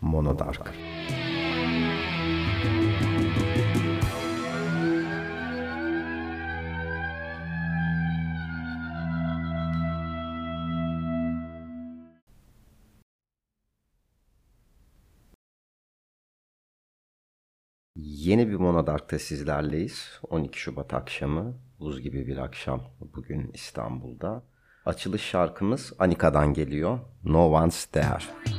Monodark. Yeni bir Monodark'ta sizlerleyiz. 12 Şubat akşamı. Buz gibi bir akşam bugün İstanbul'da. Açılış şarkımız Anika'dan geliyor. No One's There.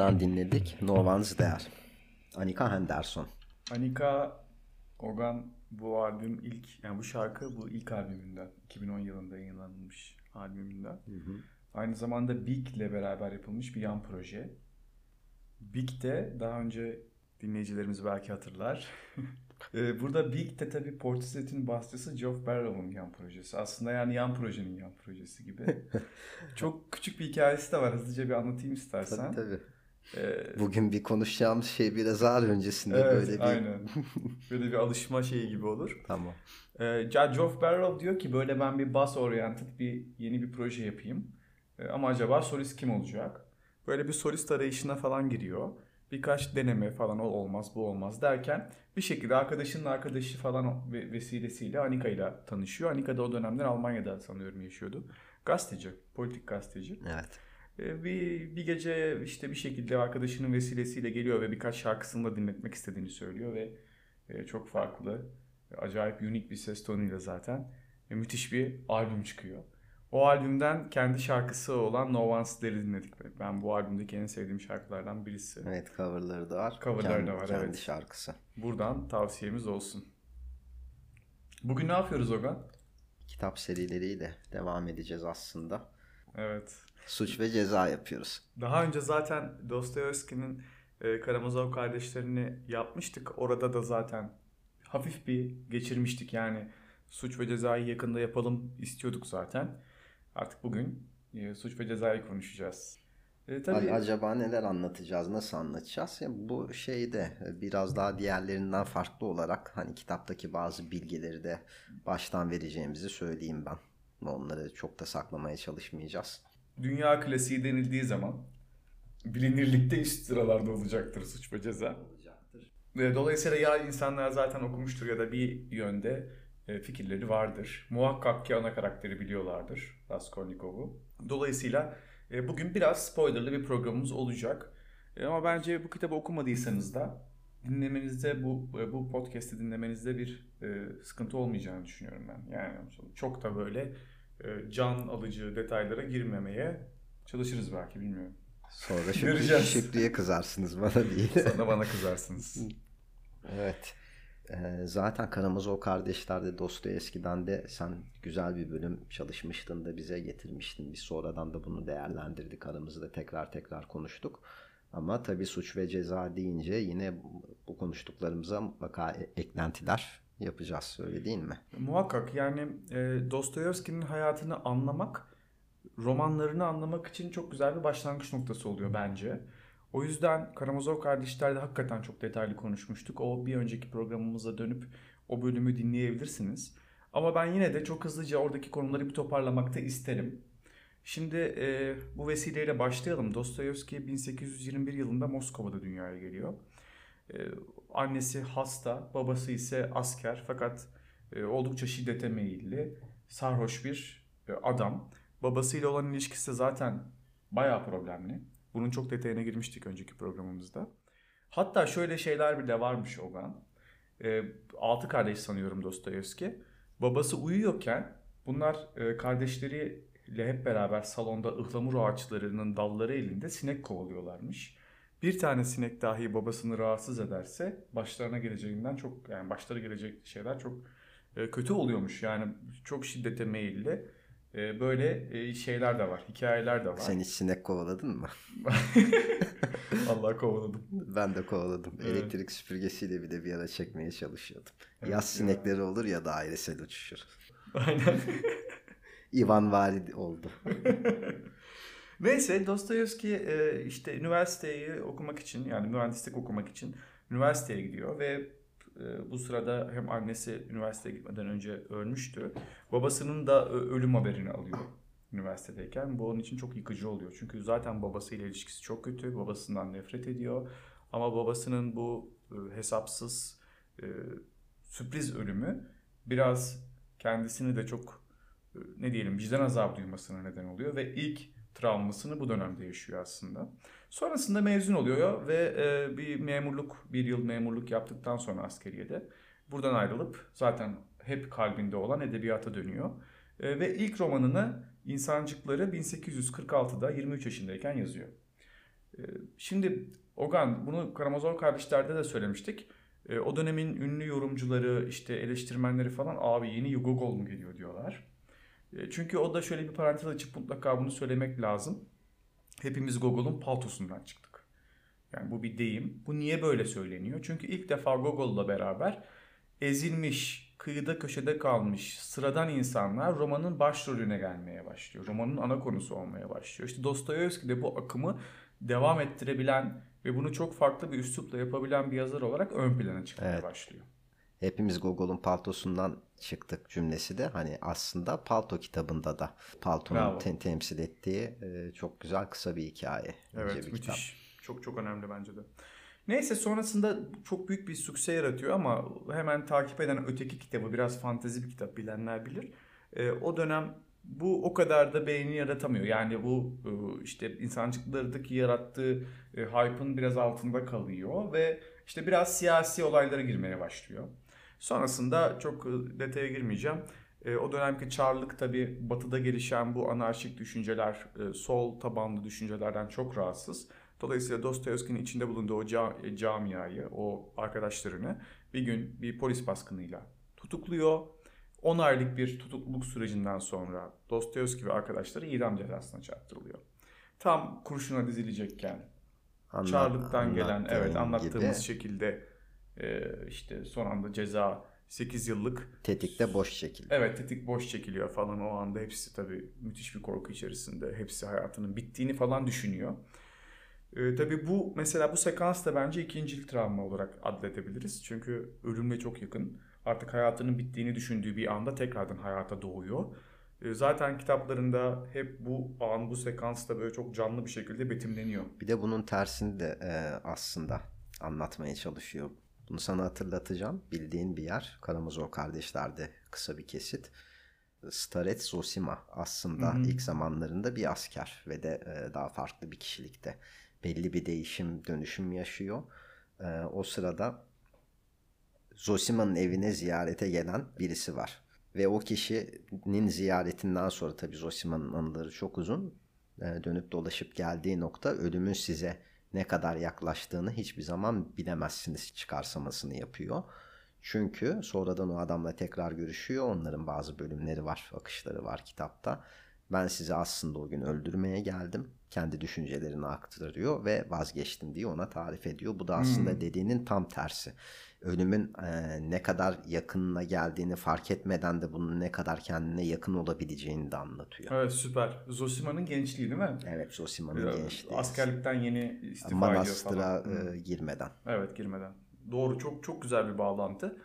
Anika'dan dinledik. No One's There. Anika Henderson. Anika Ogan bu albüm ilk yani bu şarkı bu ilk albümünden 2010 yılında yayınlanmış albümünden. Hı hı. Aynı zamanda Big ile beraber yapılmış bir yan proje. Big de daha önce dinleyicilerimiz belki hatırlar. Ee, burada Big de tabii Portiset'in basçısı Geoff Barrow'un yan projesi. Aslında yani yan projenin yan projesi gibi. Çok küçük bir hikayesi de var. Hızlıca bir anlatayım istersen. Tabii tabii. Ee, Bugün bir konuşacağımız şey biraz ağır öncesinde evet, böyle bir... aynen. Böyle bir alışma şeyi gibi olur. Tamam. Ee, Geoff Barrow diyor ki böyle ben bir bass oriented bir yeni bir proje yapayım. Ee, ama acaba solist kim olacak? Böyle bir solist arayışına falan giriyor. birkaç deneme falan o olmaz bu olmaz derken bir şekilde arkadaşının arkadaşı falan vesilesiyle Anika ile tanışıyor. Anika da o dönemler Almanya'da sanıyorum yaşıyordu. Gazeteci, politik gazeteci. Evet. Ee, bir, bir gece işte bir şekilde arkadaşının vesilesiyle geliyor ve birkaç şarkısını da dinletmek istediğini söylüyor ve e, çok farklı, acayip unik bir ses tonuyla zaten e, müthiş bir albüm çıkıyor. O albümden kendi şarkısı olan No One's Dead'i dinledik. Ben bu albümdeki en sevdiğim şarkılardan birisi. Evet coverları da var. Coverları kendi, da var kendi evet. şarkısı. Buradan tavsiyemiz olsun. Bugün ne yapıyoruz Ogan? Kitap serileriyle devam edeceğiz aslında. Evet. Suç ve ceza yapıyoruz. Daha önce zaten Dostoyevski'nin e, Karamazov kardeşlerini yapmıştık. Orada da zaten hafif bir geçirmiştik. Yani suç ve cezayı yakında yapalım istiyorduk zaten. Artık bugün e, suç ve cezayı konuşacağız. E, tabii... Acaba neler anlatacağız, nasıl anlatacağız? Yani bu şeyde e, biraz daha diğerlerinden farklı olarak hani kitaptaki bazı bilgileri de baştan vereceğimizi söyleyeyim ben. Onları çok da saklamaya çalışmayacağız. Dünya klasiği denildiği zaman bilinirlikte üst sıralarda olacaktır suç ve ceza. Olacaktır. Dolayısıyla ya insanlar zaten okumuştur ya da bir yönde e, fikirleri vardır. Muhakkak ki ana karakteri biliyorlardır Raskolnikov'u. Dolayısıyla e, bugün biraz spoilerlı bir programımız olacak. E, ama bence bu kitabı okumadıysanız da dinlemenizde bu bu podcast'i dinlemenizde bir sıkıntı olmayacağını düşünüyorum ben. Yani çok da böyle can alıcı detaylara girmemeye çalışırız belki bilmiyorum. Sonra şimdi Şükrü'ye kızarsınız bana değil. Sonra bana kızarsınız. evet. Ee, zaten Karamazov kardeşlerde Dostoyevski'den de sen güzel bir bölüm çalışmıştın da bize getirmiştin. Biz sonradan da bunu değerlendirdik aramızda tekrar tekrar konuştuk. Ama tabii suç ve ceza deyince yine bu konuştuklarımıza mutlaka e, eklentiler yapacağız öyle değil mi? Muhakkak yani e, Dostoyevski'nin hayatını anlamak romanlarını anlamak için çok güzel bir başlangıç noktası oluyor bence. O yüzden Karamazov kardeşlerle hakikaten çok detaylı konuşmuştuk. O bir önceki programımıza dönüp o bölümü dinleyebilirsiniz. Ama ben yine de çok hızlıca oradaki konuları bir toparlamakta isterim. Şimdi e, bu vesileyle başlayalım. Dostoyevski 1821 yılında Moskova'da dünyaya geliyor. E, annesi hasta, babası ise asker fakat e, oldukça şiddete meyilli, sarhoş bir e, adam. Babasıyla olan ilişkisi zaten bayağı problemli. Bunun çok detayına girmiştik önceki programımızda. Hatta şöyle şeyler bile varmış Ogan. E, altı kardeş sanıyorum Dostoyevski. Babası uyuyorken bunlar e, kardeşleriyle hep beraber salonda ıhlamur ağaçlarının dalları elinde sinek kovalıyorlarmış. Bir tane sinek dahi babasını rahatsız ederse başlarına geleceğinden çok yani başları gelecek şeyler çok e, kötü oluyormuş. Yani çok şiddete meyilli e, böyle e, şeyler de var, hikayeler de var. Sen hiç sinek kovaladın mı? Allah kovaladım. Ben de kovaladım. Evet. Elektrik süpürgesiyle bir de bir ara çekmeye çalışıyordum. Evet, Yaz sinekleri ya. olur ya dairesel uçuşur. Aynen. Ivan Valid oldu. Neyse Dostoyevski e, işte üniversiteyi okumak için yani mühendislik okumak için üniversiteye gidiyor ve ee, bu sırada hem annesi üniversiteye gitmeden önce ölmüştü. Babasının da ölüm haberini alıyor üniversitedeyken. Bu onun için çok yıkıcı oluyor. Çünkü zaten babasıyla ilişkisi çok kötü. Babasından nefret ediyor. Ama babasının bu e, hesapsız e, sürpriz ölümü biraz kendisini de çok e, ne diyelim vicdan azabı duymasına neden oluyor ve ilk travmasını bu dönemde yaşıyor aslında. Sonrasında mezun oluyor ve e, bir memurluk, bir yıl memurluk yaptıktan sonra askeriyede buradan ayrılıp zaten hep kalbinde olan edebiyata dönüyor. E, ve ilk romanını İnsancıkları 1846'da 23 yaşındayken yazıyor. E, şimdi Ogan bunu Karamazov kardeşlerde de söylemiştik. E, o dönemin ünlü yorumcuları, işte eleştirmenleri falan abi yeni Yugogol mu geliyor diyorlar. E, çünkü o da şöyle bir parantez açıp mutlaka bunu söylemek lazım. Hepimiz Gogol'un paltosundan çıktık. Yani bu bir deyim. Bu niye böyle söyleniyor? Çünkü ilk defa Gogol'la beraber ezilmiş, kıyıda köşede kalmış sıradan insanlar romanın başrolüne gelmeye başlıyor. Romanın ana konusu olmaya başlıyor. İşte Dostoyevski de bu akımı devam ettirebilen ve bunu çok farklı bir üslupla yapabilen bir yazar olarak ön plana çıkmaya evet. başlıyor hepimiz Gogol'un paltosundan çıktık cümlesi de hani aslında palto kitabında da paltonun te- temsil ettiği e, çok güzel kısa bir hikaye. Evet bir müthiş. Kitap. Çok çok önemli bence de. Neyse sonrasında çok büyük bir sükse yaratıyor ama hemen takip eden öteki kitabı biraz fantezi bir kitap bilenler bilir. E, o dönem bu o kadar da beğeni yaratamıyor. Yani bu e, işte insancıklardaki yarattığı e, hype'ın biraz altında kalıyor ve işte biraz siyasi olaylara girmeye başlıyor. Sonrasında çok e, detaya girmeyeceğim. O dönemki Çarlık tabi batıda gelişen bu anarşik düşünceler, sol tabanlı düşüncelerden çok rahatsız. Dolayısıyla Dostoyevski'nin içinde bulunduğu o camiayı, o arkadaşlarını bir gün bir polis baskınıyla tutukluyor 10 aylık bir tutukluluk sürecinden sonra Dostoyevski ve arkadaşları idam cezasına çarptırılıyor. Tam kurşuna dizilecekken Anla, Çarlık'tan gelen evet anlattığımız gibi. şekilde e, işte son anda ceza 8 yıllık. Tetikte boş çekiliyor. Evet tetik boş çekiliyor falan o anda hepsi tabii müthiş bir korku içerisinde. Hepsi hayatının bittiğini falan düşünüyor. Ee, tabii bu mesela bu sekans da bence ikincil travma olarak adledebiliriz. Çünkü ölümle çok yakın artık hayatının bittiğini düşündüğü bir anda tekrardan hayata doğuyor. Ee, zaten kitaplarında hep bu an, bu sekans da böyle çok canlı bir şekilde betimleniyor. Bir de bunun tersini de e, aslında anlatmaya çalışıyor. Bunu sana hatırlatacağım. Bildiğin bir yer. Karamazov kardeşlerde kısa bir kesit. Staret Zosima aslında Hı-hı. ilk zamanlarında bir asker ve de e, daha farklı bir kişilikte. Belli bir değişim, dönüşüm yaşıyor. E, o sırada Zosima'nın evine ziyarete gelen birisi var. Ve o kişinin ziyaretinden sonra tabii Zosima'nın anıları çok uzun. E, dönüp dolaşıp geldiği nokta ölümün size ne kadar yaklaştığını hiçbir zaman bilemezsiniz çıkarsamasını yapıyor. Çünkü sonradan o adamla tekrar görüşüyor. Onların bazı bölümleri var, akışları var kitapta. Ben sizi aslında o gün öldürmeye geldim. Kendi düşüncelerini aktarıyor ve vazgeçtim diye ona tarif ediyor. Bu da aslında hmm. dediğinin tam tersi ölümün e, ne kadar yakınına geldiğini fark etmeden de bunun ne kadar kendine yakın olabileceğini de anlatıyor. Evet süper. Zosima'nın gençliği değil mi? Evet Zosima'nın ee, gençliği. Askerlikten yeni istifa Manastıra ediyor falan. E, girmeden. Evet girmeden. Doğru çok çok güzel bir bağlantı.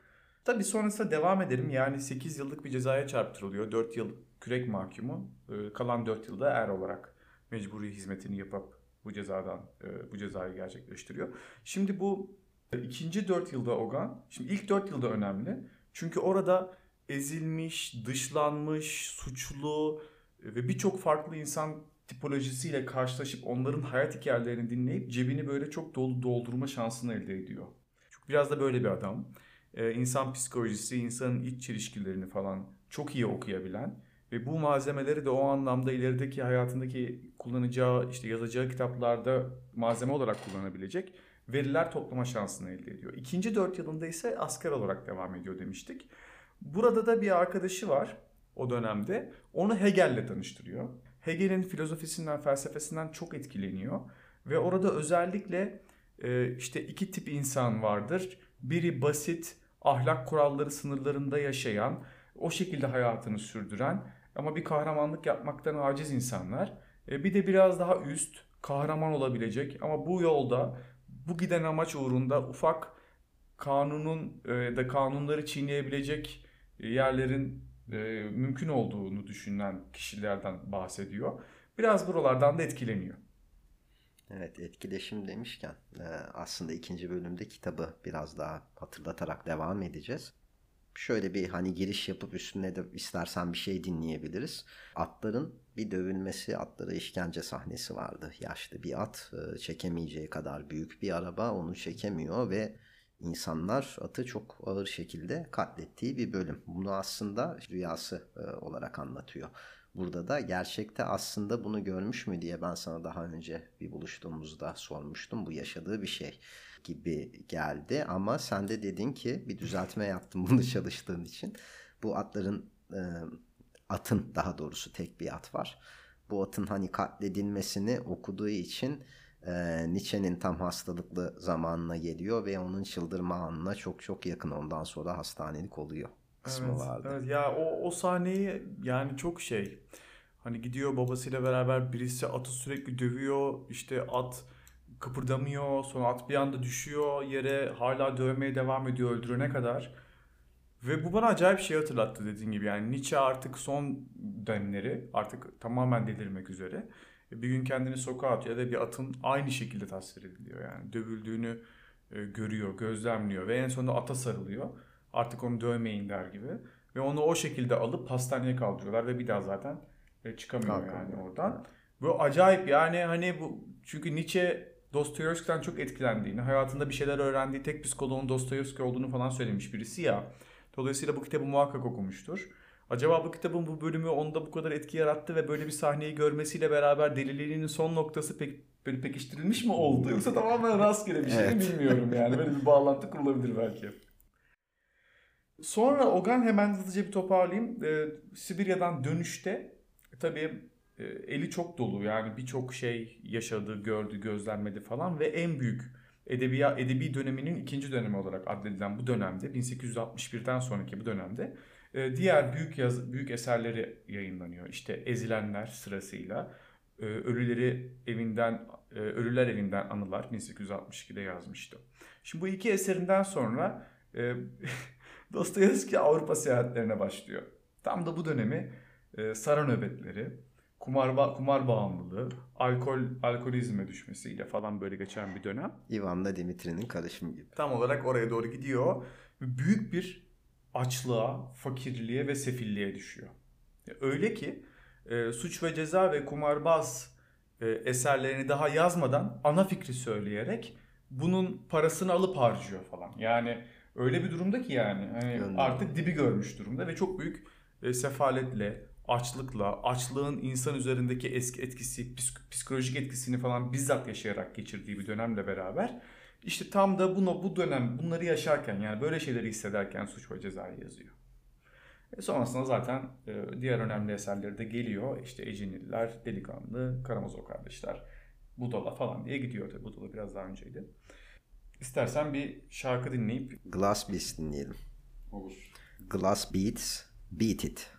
Tabii sonrasında devam edelim. Yani 8 yıllık bir cezaya çarptırılıyor. 4 yıl kürek mahkumu. E, kalan 4 yılda er olarak mecburi hizmetini yapıp bu cezadan e, bu cezayı gerçekleştiriyor. Şimdi bu İkinci dört yılda Ogan, şimdi ilk dört yılda önemli. Çünkü orada ezilmiş, dışlanmış, suçlu ve birçok farklı insan tipolojisiyle karşılaşıp onların hayat hikayelerini dinleyip cebini böyle çok dolu doldurma şansını elde ediyor. Çünkü biraz da böyle bir adam. Ee, insan psikolojisi, insanın iç çelişkilerini falan çok iyi okuyabilen ve bu malzemeleri de o anlamda ilerideki hayatındaki kullanacağı, işte yazacağı kitaplarda malzeme olarak kullanabilecek veriler toplama şansını elde ediyor. İkinci dört yılında ise asker olarak devam ediyor demiştik. Burada da bir arkadaşı var o dönemde. Onu Hegel'le tanıştırıyor. Hegel'in filozofisinden, felsefesinden çok etkileniyor. Ve orada özellikle e, işte iki tip insan vardır. Biri basit, ahlak kuralları sınırlarında yaşayan, o şekilde hayatını sürdüren ama bir kahramanlık yapmaktan aciz insanlar. E, bir de biraz daha üst, kahraman olabilecek ama bu yolda bu giden amaç uğrunda ufak kanunun e, da kanunları çiğneyebilecek yerlerin e, mümkün olduğunu düşünen kişilerden bahsediyor. Biraz buralardan da etkileniyor. Evet etkileşim demişken aslında ikinci bölümde kitabı biraz daha hatırlatarak devam edeceğiz. Şöyle bir hani giriş yapıp üstüne de istersen bir şey dinleyebiliriz. Atların bir dövülmesi, atlara işkence sahnesi vardı. Yaşlı bir at e, çekemeyeceği kadar büyük bir araba onu çekemiyor ve insanlar atı çok ağır şekilde katlettiği bir bölüm. Bunu aslında rüyası e, olarak anlatıyor. Burada da gerçekte aslında bunu görmüş mü diye ben sana daha önce bir buluştuğumuzda sormuştum. Bu yaşadığı bir şey gibi geldi ama sen de dedin ki bir düzeltme yaptım bunu çalıştığın için. Bu atların e, atın daha doğrusu tek bir at var. Bu atın hani katledilmesini okuduğu için e, Nietzsche'nin tam hastalıklı zamanına geliyor ve onun çıldırma anına çok çok yakın ondan sonra hastanelik oluyor kısmı evet, vardı. Evet ya o, o sahneyi yani çok şey hani gidiyor babasıyla beraber birisi atı sürekli dövüyor işte at kıpırdamıyor sonra at bir anda düşüyor yere hala dövmeye devam ediyor öldürene kadar. Ve bu bana acayip şey hatırlattı dediğin gibi yani Nietzsche artık son dönemleri artık tamamen delirmek üzere. Bir gün kendini sokağa atıyor ya da bir atın aynı şekilde tasvir ediliyor yani dövüldüğünü e, görüyor, gözlemliyor ve en sonunda ata sarılıyor. Artık onu dövmeyin der gibi. Ve onu o şekilde alıp hastaneye kaldırıyorlar ve bir daha zaten e, çıkamıyor Kalkamıyor. yani oradan. Bu acayip yani hani bu çünkü Nietzsche Dostoyevski'den çok etkilendiğini, hayatında bir şeyler öğrendiği tek psikoloğun Dostoyevski olduğunu falan söylemiş birisi ya. Dolayısıyla bu kitabı muhakkak okumuştur. Acaba bu kitabın bu bölümü onda bu kadar etki yarattı ve böyle bir sahneyi görmesiyle beraber deliliğinin son noktası pek böyle pekiştirilmiş mi oldu yoksa tamamen rastgele bir şey mi Evet. bilmiyorum yani. Böyle bir bağlantı kurulabilir belki. Sonra Ogan hemen hızlıca bir toparlayayım. Ee, Sibirya'dan dönüşte e, tabii eli çok dolu yani birçok şey yaşadı, gördü, gözlemledi falan ve en büyük edebiya, edebi döneminin ikinci dönemi olarak addedilen bu dönemde 1861'den sonraki bu dönemde e, diğer büyük yaz, büyük eserleri yayınlanıyor. İşte Ezilenler sırasıyla e, Ölüleri evinden e, Ölüler evinden anılar 1862'de yazmıştı. Şimdi bu iki eserinden sonra Dostoyevski Avrupa seyahatlerine başlıyor. Tam da bu dönemi Sara nöbetleri, kumar, ba- kumar bağımlılığı, alkol alkolizme düşmesiyle falan böyle geçen bir dönem. Ivan'la Dimitri'nin karışımı gibi. Tam olarak oraya doğru gidiyor. Büyük bir açlığa, fakirliğe ve sefilliğe düşüyor. Öyle ki e, suç ve ceza ve kumarbaz e, eserlerini daha yazmadan ana fikri söyleyerek bunun parasını alıp harcıyor falan. Yani öyle bir durumda ki yani hani artık dibi görmüş durumda ve çok büyük e, sefaletle, açlıkla, açlığın insan üzerindeki eski etkisi, psik- psikolojik etkisini falan bizzat yaşayarak geçirdiği bir dönemle beraber işte tam da bunu bu dönem bunları yaşarken yani böyle şeyleri hissederken suç ve cezayı yazıyor. E sonrasında zaten e, diğer önemli eserleri de geliyor. İşte Eciniller, Delikanlı, Karamazov Kardeşler, Budala falan diye gidiyor. Tabii Budala biraz daha önceydi. İstersen bir şarkı dinleyip Glass Beats dinleyelim. olur. Glass Beats, Beat It.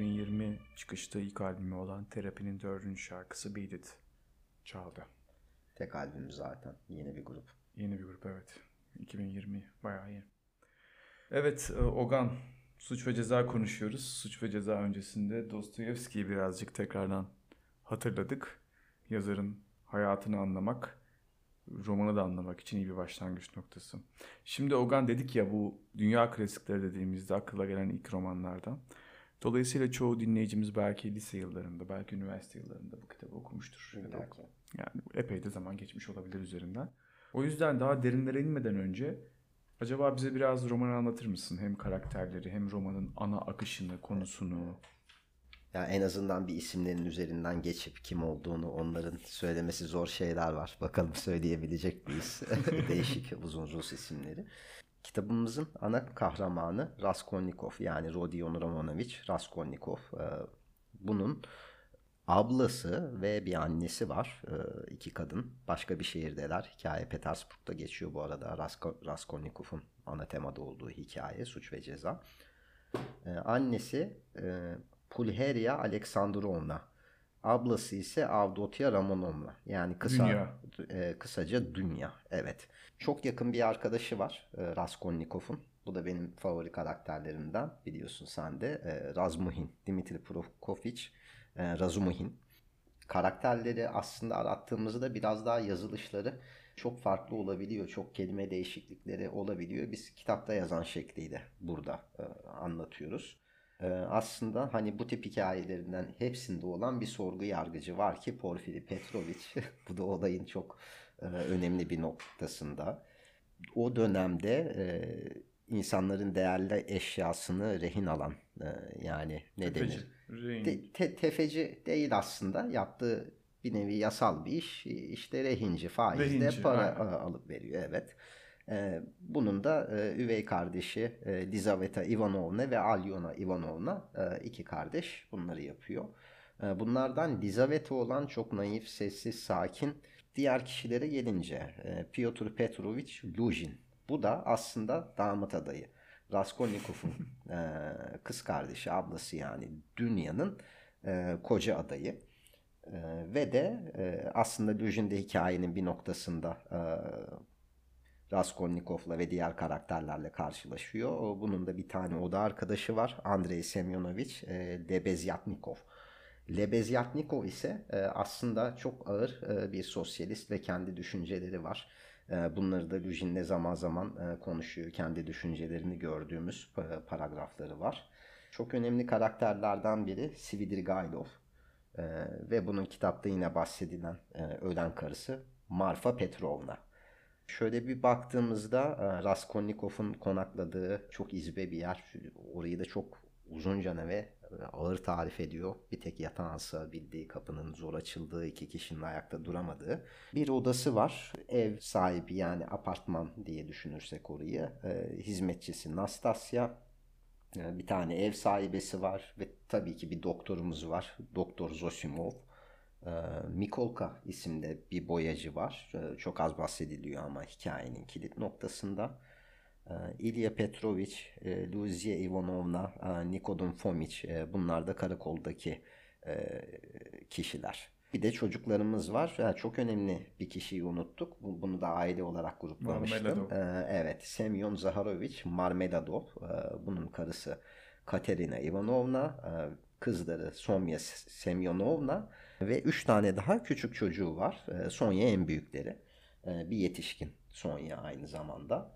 2020 çıkışta ilk albümü olan Terapi'nin dördüncü şarkısı Beat It çaldı. Tek albüm zaten. Yeni bir grup. Yeni bir grup evet. 2020 bayağı yeni. Evet e, Ogan suç ve ceza konuşuyoruz. Suç ve ceza öncesinde Dostoyevski'yi birazcık tekrardan hatırladık. Yazarın hayatını anlamak, romanı da anlamak için iyi bir başlangıç noktası. Şimdi Ogan dedik ya bu dünya klasikleri dediğimizde akılla gelen ilk romanlardan. Dolayısıyla çoğu dinleyicimiz belki lise yıllarında, belki üniversite yıllarında bu kitabı okumuştur. Ya da yani epey de zaman geçmiş olabilir üzerinden. O yüzden daha derinlere inmeden önce acaba bize biraz romanı anlatır mısın? Hem karakterleri hem romanın ana akışını, konusunu. Ya en azından bir isimlerin üzerinden geçip kim olduğunu onların söylemesi zor şeyler var. Bakalım söyleyebilecek miyiz? Değişik uzun Rus isimleri. Kitabımızın ana kahramanı Raskolnikov yani Rodion Romanovich Raskolnikov. Ee, Bunun ablası ve bir annesi var. Ee, iki kadın. Başka bir şehirdeler. Hikaye Petersburg'da geçiyor bu arada. Rasko- Raskolnikov'un ana temada olduğu hikaye Suç ve Ceza. Ee, annesi e, Pulheria Aleksandrovna. Ablası ise Avdotya Ramonovna. Yani kısa Dünya. e, kısaca Dünya. Evet. Çok yakın bir arkadaşı var e, Raskolnikov'un. Bu da benim favori karakterlerimden biliyorsun sen de. E, Razmuhin. Dimitri Prokofiev e, Razumuhin. Karakterleri aslında arattığımızda biraz daha yazılışları çok farklı olabiliyor. Çok kelime değişiklikleri olabiliyor. Biz kitapta yazan şekliyle burada e, anlatıyoruz. E, aslında hani bu tip hikayelerinden hepsinde olan bir sorgu yargıcı var ki Porfiri Petrovic. bu da olayın çok e, önemli bir noktasında. O dönemde e, insanların değerli eşyasını rehin alan e, yani ne Tefeci, denir? Te- te- tefeci değil aslında. Yaptığı bir nevi yasal bir iş. İşte rehinci, faizle Rehinci, para aynen. alıp veriyor. Evet. E, bunun da e, üvey kardeşi e, Lizaveta Ivanovna ve Alyona Ivanovna e, iki kardeş bunları yapıyor. Bunlardan Lizaveta olan çok naif, sessiz, sakin. Diğer kişilere gelince Piotr Petrovich Luzhin. Bu da aslında damat adayı. Raskolnikov'un kız kardeşi, ablası yani Dünya'nın koca adayı. Ve de aslında Luzhin de hikayenin bir noktasında Raskolnikov'la ve diğer karakterlerle karşılaşıyor. Bunun da bir tane oda arkadaşı var. Andrei Semyonovich e, Lebezyatnikov. Lebezyatnikov ise e, aslında çok ağır e, bir sosyalist ve kendi düşünceleri var. E, bunları da Lujin'le zaman zaman e, konuşuyor. Kendi düşüncelerini gördüğümüz pa- paragrafları var. Çok önemli karakterlerden biri Svidrigailov. E, ve bunun kitapta yine bahsedilen e, ölen karısı Marfa Petrovna. Şöyle bir baktığımızda e, Raskolnikov'un konakladığı çok izbe bir yer. Orayı da çok uzunca ve e, ağır tarif ediyor. Bir tek yatağın sığabildiği kapının zor açıldığı, iki kişinin ayakta duramadığı bir odası var. Ev sahibi yani apartman diye düşünürsek orayı. E, hizmetçisi Nastasya. Bir tane ev sahibesi var ve tabii ki bir doktorumuz var. Doktor Zosimov. Ee, Mikolka isimde bir boyacı var. Ee, Çok az bahsediliyor ama hikayenin kilit noktasında. Ee, İlya Petrovic, e, Luzia Ivanovna, e, Nikodon Fomic e, bunlar da karakoldaki kişiler. Bir de çocuklarımız var. Çok önemli bir kişiyi unuttuk. Bu- Bunu da aile olarak gruplamıştım. Marmeladov. Evet, Semyon Zaharovic Marmeladov. Bunun karısı Katerina Ivanovna, kızları Sonya Semyonovna ve üç tane daha küçük çocuğu var. Ee, Sonya en büyükleri. Ee, Bir yetişkin Sonya aynı zamanda.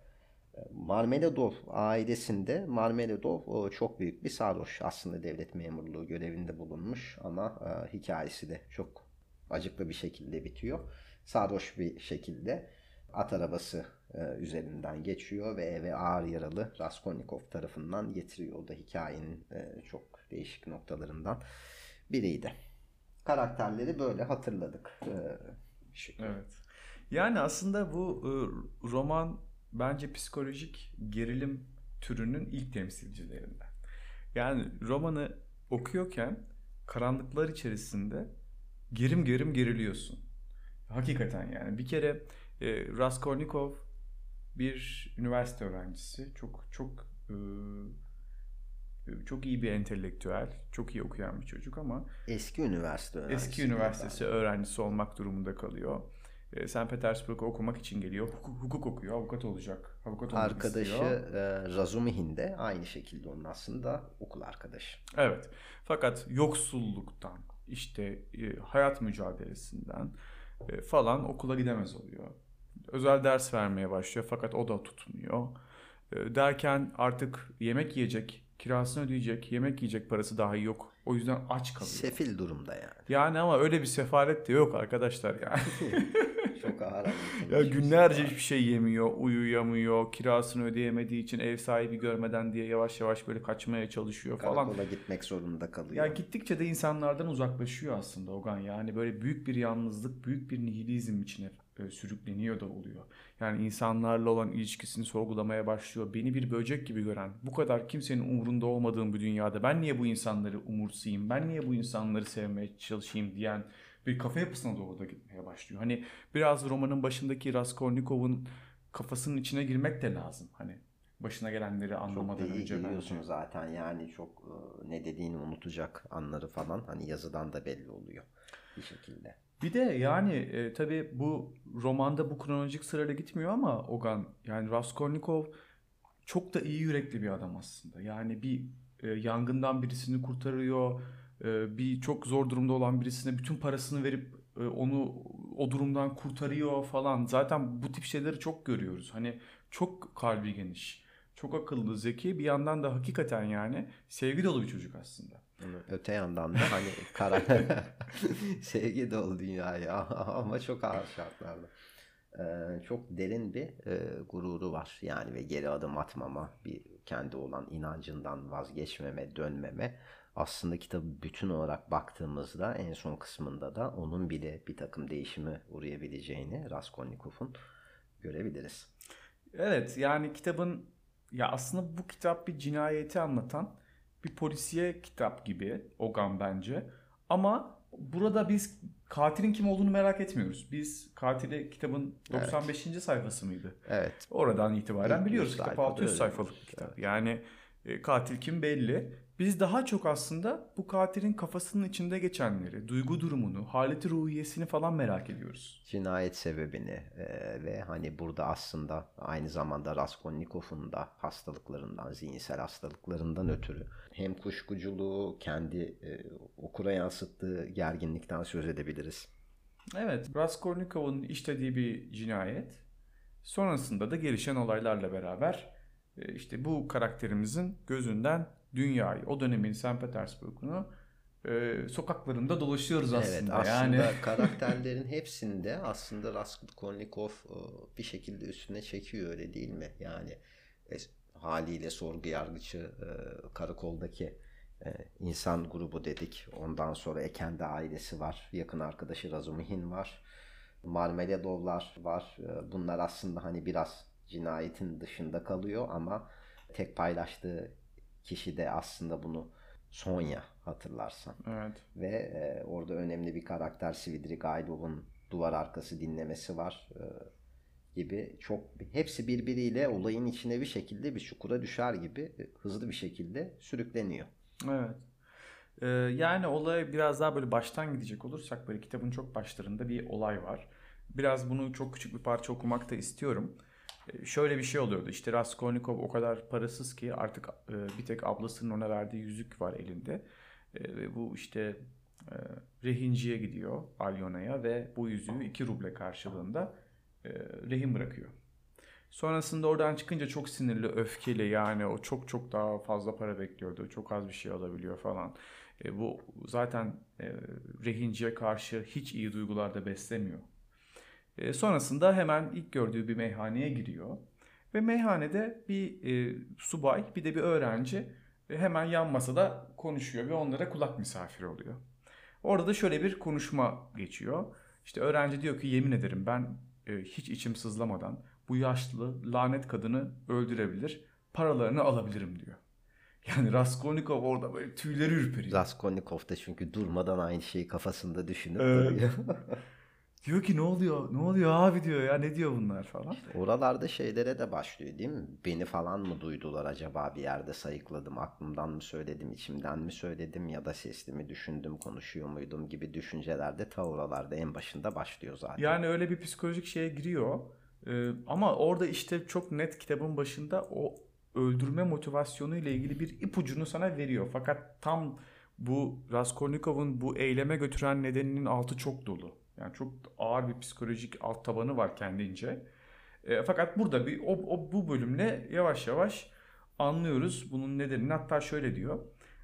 Ee, Marmeladov ailesinde Marmeladov çok büyük bir sarhoş. Aslında devlet memurluğu görevinde bulunmuş ama e, hikayesi de çok acıklı bir şekilde bitiyor. Sarhoş bir şekilde at arabası e, üzerinden geçiyor ve eve ağır yaralı Raskolnikov tarafından getiriyor. O da hikayenin e, çok değişik noktalarından biriydi. Karakterleri böyle hatırladık. E, şu- Evet. Yani aslında bu e, roman bence psikolojik gerilim türünün ilk temsilcilerinden. Yani romanı okuyorken karanlıklar içerisinde gerim gerim geriliyorsun. Hakikaten yani bir kere e, Raskolnikov bir üniversite öğrencisi. Çok çok e, çok iyi bir entelektüel, çok iyi okuyan bir çocuk ama Eski üniversite öğrencisi. eski üniversitesi öğrencisi olmak durumunda kalıyor. E, St. Petersburg'a okumak için geliyor. Hukuk, hukuk okuyor, avukat olacak. Avukat olmak Arkadaşı istiyor. e, Razumihin de aynı şekilde onun aslında okul arkadaşı. Evet. Fakat yoksulluktan, işte e, hayat mücadelesinden e, falan okula gidemez oluyor. Özel ders vermeye başlıyor fakat o da tutmuyor. E, derken artık yemek yiyecek, kirasını ödeyecek, yemek yiyecek parası dahi yok. O yüzden aç kalıyor. Sefil durumda yani. yani ama öyle bir sefalet de yok arkadaşlar yani. Çok ağır ya günlerce hiçbir şey yemiyor, uyuyamıyor, kirasını ödeyemediği için ev sahibi görmeden diye yavaş yavaş böyle kaçmaya çalışıyor falan. Karakola gitmek zorunda kalıyor. Ya gittikçe de insanlardan uzaklaşıyor aslında Ogan. Yani böyle büyük bir yalnızlık, büyük bir nihilizm içine e, sürükleniyor da oluyor. Yani insanlarla olan ilişkisini sorgulamaya başlıyor. Beni bir böcek gibi gören, bu kadar kimsenin umurunda olmadığım bu dünyada ben niye bu insanları umursayayım, ben niye bu insanları sevmeye çalışayım diyen bir kafa yapısına doğru da gitmeye başlıyor. Hani biraz romanın başındaki Raskolnikov'un kafasının içine girmek de lazım. Hani başına gelenleri çok anlamadan da iyi önce geliyorsun bence. zaten yani çok e, ne dediğini unutacak anları falan hani yazıdan da belli oluyor bir şekilde. Bir de yani e, tabii bu romanda bu kronolojik sırayla gitmiyor ama Ogan yani Raskolnikov çok da iyi yürekli bir adam aslında. Yani bir e, yangından birisini kurtarıyor, e, bir çok zor durumda olan birisine bütün parasını verip e, onu o durumdan kurtarıyor falan. Zaten bu tip şeyleri çok görüyoruz. Hani çok kalbi geniş, çok akıllı, zeki bir yandan da hakikaten yani sevgi dolu bir çocuk aslında. Öte yandan da hani kara sevgi dolu dünya ya ama çok ağır şartlarda. Ee, çok derin bir e, gururu var yani ve geri adım atmama, bir kendi olan inancından vazgeçmeme, dönmeme. Aslında kitabı bütün olarak baktığımızda en son kısmında da onun bile bir takım değişime uğrayabileceğini Raskolnikov'un görebiliriz. Evet yani kitabın ya aslında bu kitap bir cinayeti anlatan bir polisiye kitap gibi Ogan bence. Ama burada biz katilin kim olduğunu merak etmiyoruz. Biz katili kitabın 95. sayfası mıydı? Evet, Oradan itibaren İlk biliyoruz kitap sayfada 600 öyle sayfalık bir kitap. Yani e, katil kim belli. Biz daha çok aslında bu katilin kafasının içinde geçenleri, duygu durumunu, haleti ruhiyesini falan merak ediyoruz. cinayet sebebini e, ve hani burada aslında aynı zamanda Raskolnikov'un da hastalıklarından, zihinsel hastalıklarından ötürü hem kuşkuculuğu, kendi e, okura yansıttığı gerginlikten söz edebiliriz. Evet, Raskolnikov'un işlediği bir cinayet. Sonrasında da gelişen olaylarla beraber e, işte bu karakterimizin gözünden dünyayı, o dönemin St. Petersburg'unu e, sokaklarında dolaşıyoruz aslında. Evet aslında yani karakterlerin hepsinde aslında Raskolnikov e, bir şekilde üstüne çekiyor öyle değil mi? Yani e, haliyle sorgu yargıcı e, karakoldaki insan grubu dedik. Ondan sonra Ekende ailesi var. Yakın arkadaşı Razumihin var. Marmeladovlar var. Bunlar aslında hani biraz cinayetin dışında kalıyor ama tek paylaştığı kişi de aslında bunu Sonya hatırlarsan evet. ve e, orada önemli bir karakter Svidrigailov'un duvar arkası dinlemesi var e, gibi çok hepsi birbiriyle olayın içine bir şekilde bir çukura düşer gibi e, hızlı bir şekilde sürükleniyor. Evet. Ee, yani olaya biraz daha böyle baştan gidecek olursak böyle kitabın çok başlarında bir olay var. Biraz bunu çok küçük bir parça okumak da istiyorum. Ee, şöyle bir şey oluyordu. İşte Raskolnikov o kadar parasız ki artık e, bir tek ablasının ona verdiği yüzük var elinde. E, ve bu işte e, rehinciye gidiyor Alyona'ya ve bu yüzüğü 2 ruble karşılığında e, rehin bırakıyor. Sonrasında oradan çıkınca çok sinirli, öfkeli yani o çok çok daha fazla para bekliyordu. Çok az bir şey alabiliyor falan. E, bu zaten e, rehinciye karşı hiç iyi duygular da beslemiyor. E, sonrasında hemen ilk gördüğü bir meyhaneye giriyor. Ve meyhanede bir e, subay bir de bir öğrenci e, hemen yan masada konuşuyor ve onlara kulak misafiri oluyor. Orada da şöyle bir konuşma geçiyor. İşte öğrenci diyor ki yemin ederim ben e, hiç içim sızlamadan bu yaşlı lanet kadını öldürebilir, paralarını alabilirim diyor. Yani Raskolnikov orada böyle tüyleri ürperiyor. Raskolnikov da çünkü durmadan aynı şeyi kafasında düşünüp Evet. duruyor. Diyor ki ne oluyor? Ne oluyor abi diyor ya ne diyor bunlar falan. Oralarda şeylere de başlıyor değil mi? Beni falan mı duydular acaba bir yerde sayıkladım, aklımdan mı söyledim, içimden mi söyledim ya da sesli mi düşündüm, konuşuyor muydum gibi düşünceler de ta oralarda en başında başlıyor zaten. Yani öyle bir psikolojik şeye giriyor. Ee, ama orada işte çok net kitabın başında o öldürme motivasyonu ile ilgili bir ipucunu sana veriyor. Fakat tam bu Raskolnikov'un bu eyleme götüren nedeninin altı çok dolu. Yani çok ağır bir psikolojik alt tabanı var kendince. E, fakat burada bir o, o bu bölümle yavaş yavaş anlıyoruz bunun nedenini. Hatta şöyle diyor.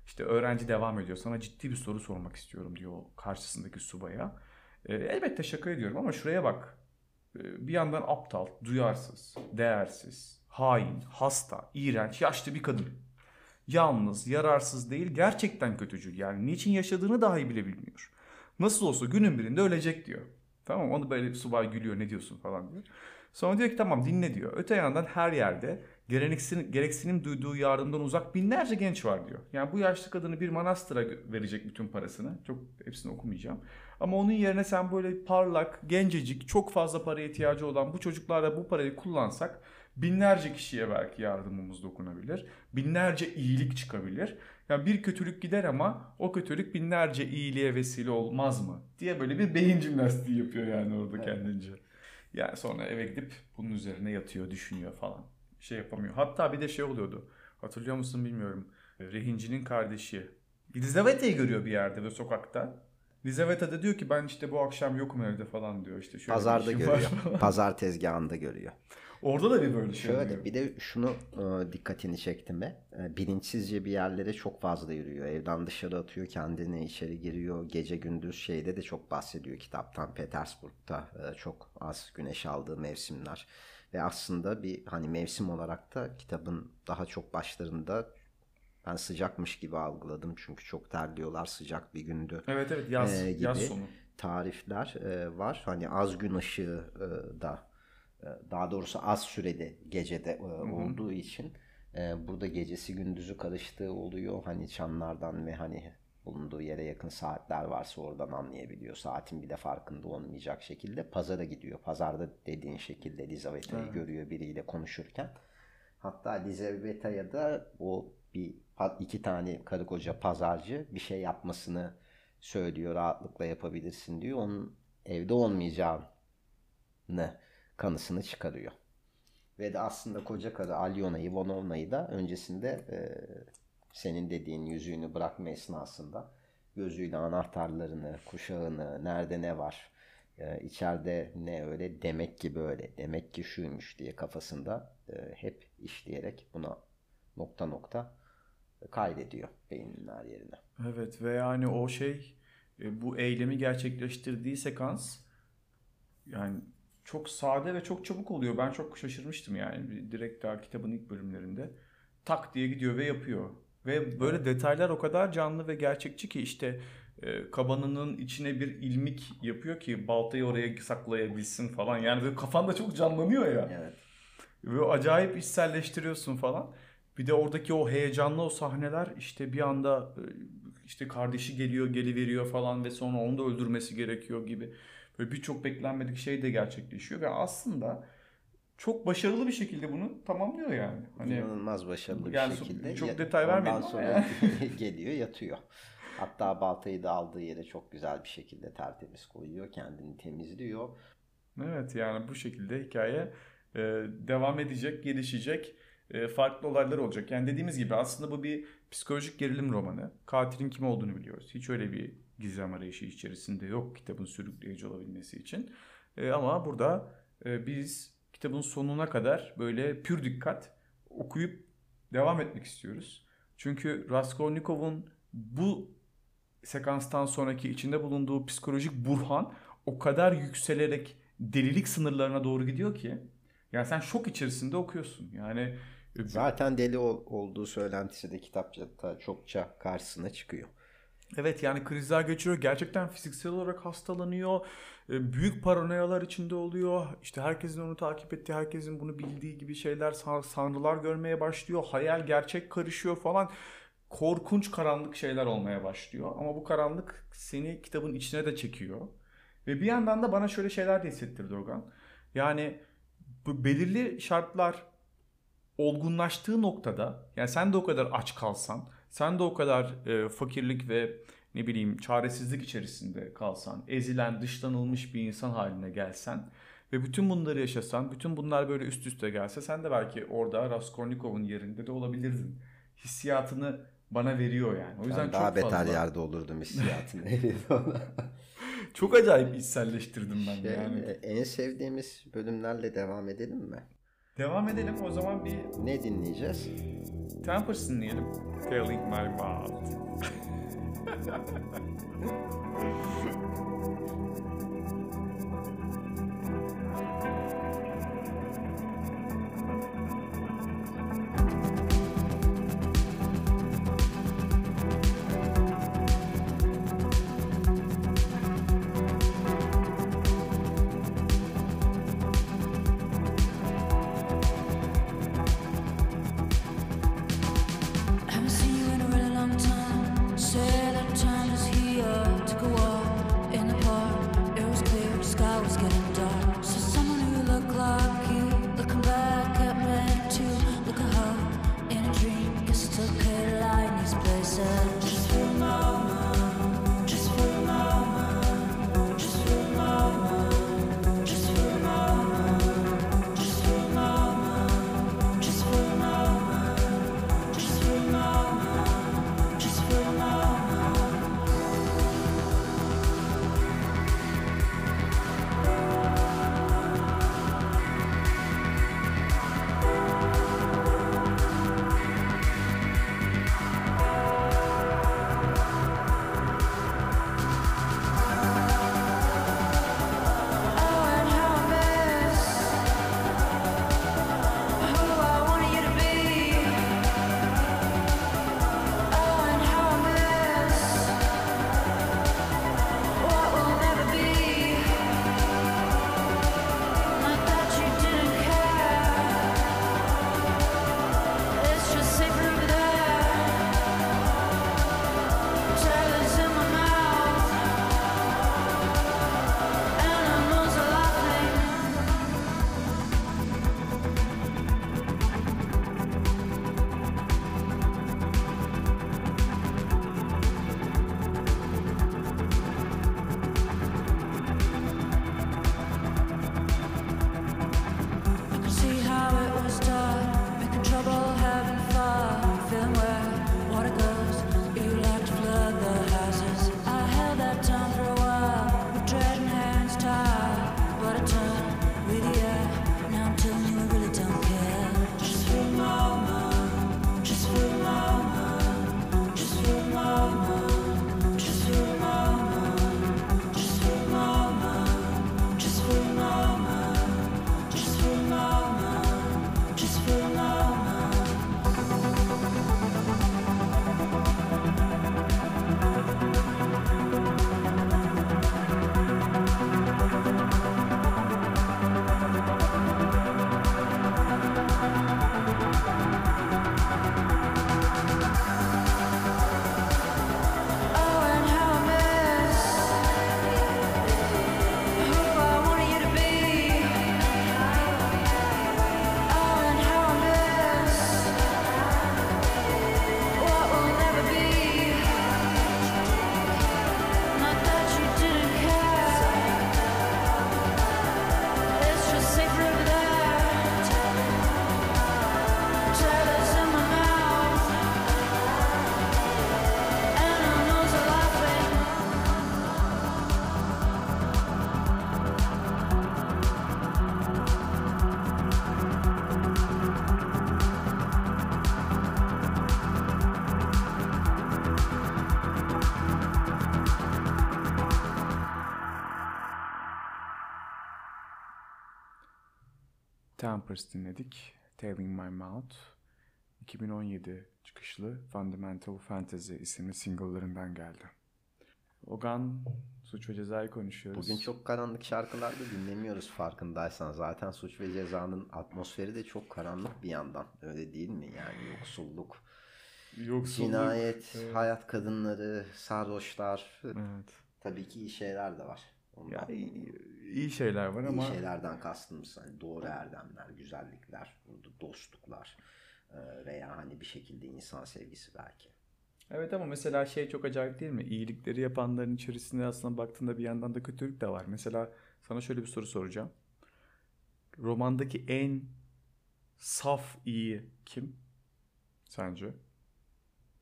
İşte öğrenci devam ediyor. Sana ciddi bir soru sormak istiyorum diyor karşısındaki subaya. E, elbette şaka ediyorum ama şuraya bak. E, bir yandan aptal, duyarsız, değersiz, hain, hasta, iğrenç, yaşlı bir kadın. Yalnız, yararsız değil, gerçekten kötücül. Yani niçin yaşadığını dahi bile bilmiyor. Nasıl olsa günün birinde ölecek diyor. Tamam onu böyle subay gülüyor ne diyorsun falan diyor. Sonra diyor ki tamam dinle diyor. Öte yandan her yerde gereksinim, gereksinim duyduğu yardımdan uzak binlerce genç var diyor. Yani bu yaşlı kadını bir manastıra verecek bütün parasını. Çok hepsini okumayacağım. Ama onun yerine sen böyle parlak, gencecik, çok fazla paraya ihtiyacı olan bu çocuklara bu parayı kullansak binlerce kişiye belki yardımımız dokunabilir. Binlerce iyilik çıkabilir. Yani bir kötülük gider ama o kötülük binlerce iyiliğe vesile olmaz mı? diye böyle bir beyin jimnastiği yapıyor yani orada kendince. Yani sonra eve gidip bunun üzerine yatıyor, düşünüyor falan. Şey yapamıyor. Hatta bir de şey oluyordu. Hatırlıyor musun bilmiyorum. Rehincinin kardeşi. Lizaveta'yı görüyor bir yerde ve sokakta. Lizaveta da diyor ki ben işte bu akşam yokum evde falan diyor. İşte şöyle Pazarda görüyor. Pazar tezgahında görüyor. Orada da bir böyle şey Şöyle oluyor. bir de şunu e, dikkatini çekti mi? E, bilinçsizce bir yerlere çok fazla yürüyor. Evden dışarı atıyor kendini, içeri giriyor. Gece gündüz şeyde de çok bahsediyor kitaptan. Petersburg'da e, çok az güneş aldığı mevsimler. Ve aslında bir hani mevsim olarak da kitabın daha çok başlarında ben sıcakmış gibi algıladım. Çünkü çok terliyorlar sıcak bir gündü Evet evet yaz, e, gibi yaz sonu. tarifler e, var. Hani az gün ışığı e, da e, daha doğrusu az sürede gecede e, olduğu için e, burada gecesi gündüzü karıştığı oluyor. Hani çanlardan ve hani bulunduğu yere yakın saatler varsa oradan anlayabiliyor. Saatin bir de farkında olmayacak şekilde pazara gidiyor. Pazarda dediğin şekilde Lizaveta'yı görüyor biriyle konuşurken. Hatta Lizaveta'ya da o bir iki tane karı koca pazarcı bir şey yapmasını söylüyor. Rahatlıkla yapabilirsin diyor. Onun evde olmayacağını kanısını çıkarıyor. Ve de aslında koca karı Alyona Ivanovna'yı da öncesinde e, senin dediğin yüzüğünü bırakma esnasında gözüyle anahtarlarını, kuşağını, nerede ne var, e, içeride ne öyle, demek ki böyle, demek ki şuymuş diye kafasında e, hep işleyerek buna nokta nokta kaydediyor beyninin her yerine. Evet ve yani o şey e, bu eylemi gerçekleştirdiği sekans yani çok sade ve çok çabuk oluyor. Ben çok şaşırmıştım yani direkt daha kitabın ilk bölümlerinde. Tak diye gidiyor ve yapıyor. Ve böyle detaylar o kadar canlı ve gerçekçi ki işte e, kabanının içine bir ilmik yapıyor ki baltayı oraya saklayabilsin falan. Yani kafanda çok canlanıyor ya. Evet. Ve acayip içselleştiriyorsun falan. Bir de oradaki o heyecanlı o sahneler işte bir anda e, işte kardeşi geliyor geliveriyor falan ve sonra onu da öldürmesi gerekiyor gibi. Böyle birçok beklenmedik şey de gerçekleşiyor ve aslında çok başarılı bir şekilde bunu tamamlıyor yani. Hani İnanılmaz başarılı Yani bir şekilde. çok detay vermeyelim Ondan sonra geliyor yatıyor. Hatta baltayı da aldığı yere çok güzel bir şekilde tertemiz koyuyor. Kendini temizliyor. Evet yani bu şekilde hikaye e, devam edecek, gelişecek, farklı olaylar olacak. Yani dediğimiz gibi aslında bu bir psikolojik gerilim romanı. Katilin kim olduğunu biliyoruz. Hiç öyle bir gizem arayışı içerisinde yok kitabın sürükleyici olabilmesi için. E, ama burada e, biz kitabın sonuna kadar böyle pür dikkat okuyup devam etmek istiyoruz. Çünkü Raskolnikov'un bu sekanstan sonraki içinde bulunduğu psikolojik burhan o kadar yükselerek delilik sınırlarına doğru gidiyor ki yani sen şok içerisinde okuyorsun. Yani e, Zaten deli ol- olduğu söylentisi de kitapta çokça karşısına çıkıyor. Evet yani krizler geçiriyor. Gerçekten fiziksel olarak hastalanıyor. E, Büyük paranoyalar içinde oluyor. İşte herkesin onu takip ettiği, herkesin bunu bildiği gibi şeyler, san- sanrılar görmeye başlıyor. Hayal gerçek karışıyor falan. Korkunç karanlık şeyler olmaya başlıyor. Ama bu karanlık seni kitabın içine de çekiyor. Ve bir yandan da bana şöyle şeyler de hissettirdi Ogan. Yani bu belirli şartlar olgunlaştığı noktada yani sen de o kadar aç kalsan, sen de o kadar e, fakirlik ve ne bileyim çaresizlik içerisinde kalsan, ezilen, dışlanılmış bir insan haline gelsen ve bütün bunları yaşasan, bütün bunlar böyle üst üste gelse sen de belki orada Raskolnikov'un yerinde de olabilirdin. Hissiyatını bana veriyor yani. O yüzden Ben daha çok beter fazla. yerde olurdum hissiyatını. Çok acayip içselleştirdim ben Şey, yani. En sevdiğimiz bölümlerle devam edelim mi? Devam edelim o zaman bir Ne dinleyeceğiz? Tempest dinleyelim. Telling my mouth. Tempest dinledik. Telling My Mouth. 2017 çıkışlı Fundamental Fantasy isimli single'larından geldi. Ogan, Suç ve Ceza'yı konuşuyoruz. Bugün çok karanlık şarkılar da dinlemiyoruz farkındaysan. Zaten Suç ve Ceza'nın atmosferi de çok karanlık bir yandan. Öyle değil mi? Yani yoksulluk, Yoksulluk. cinayet, Evet. hayat kadınları, sarhoşlar. Evet. Tabii ki iyi şeyler de var. Ondan Ya iyi, iyi şeyler var iyi ama şeylerden kastımız hani doğru erdemler, güzellikler, burada dostluklar e, veya hani bir şekilde insan sevgisi belki. evet ama mesela şey çok acayip değil mi? İyilikleri yapanların içerisinde aslında baktığında bir yandan da kötülük de var. Mesela sana şöyle bir soru soracağım. Romandaki en saf iyi kim? Sence?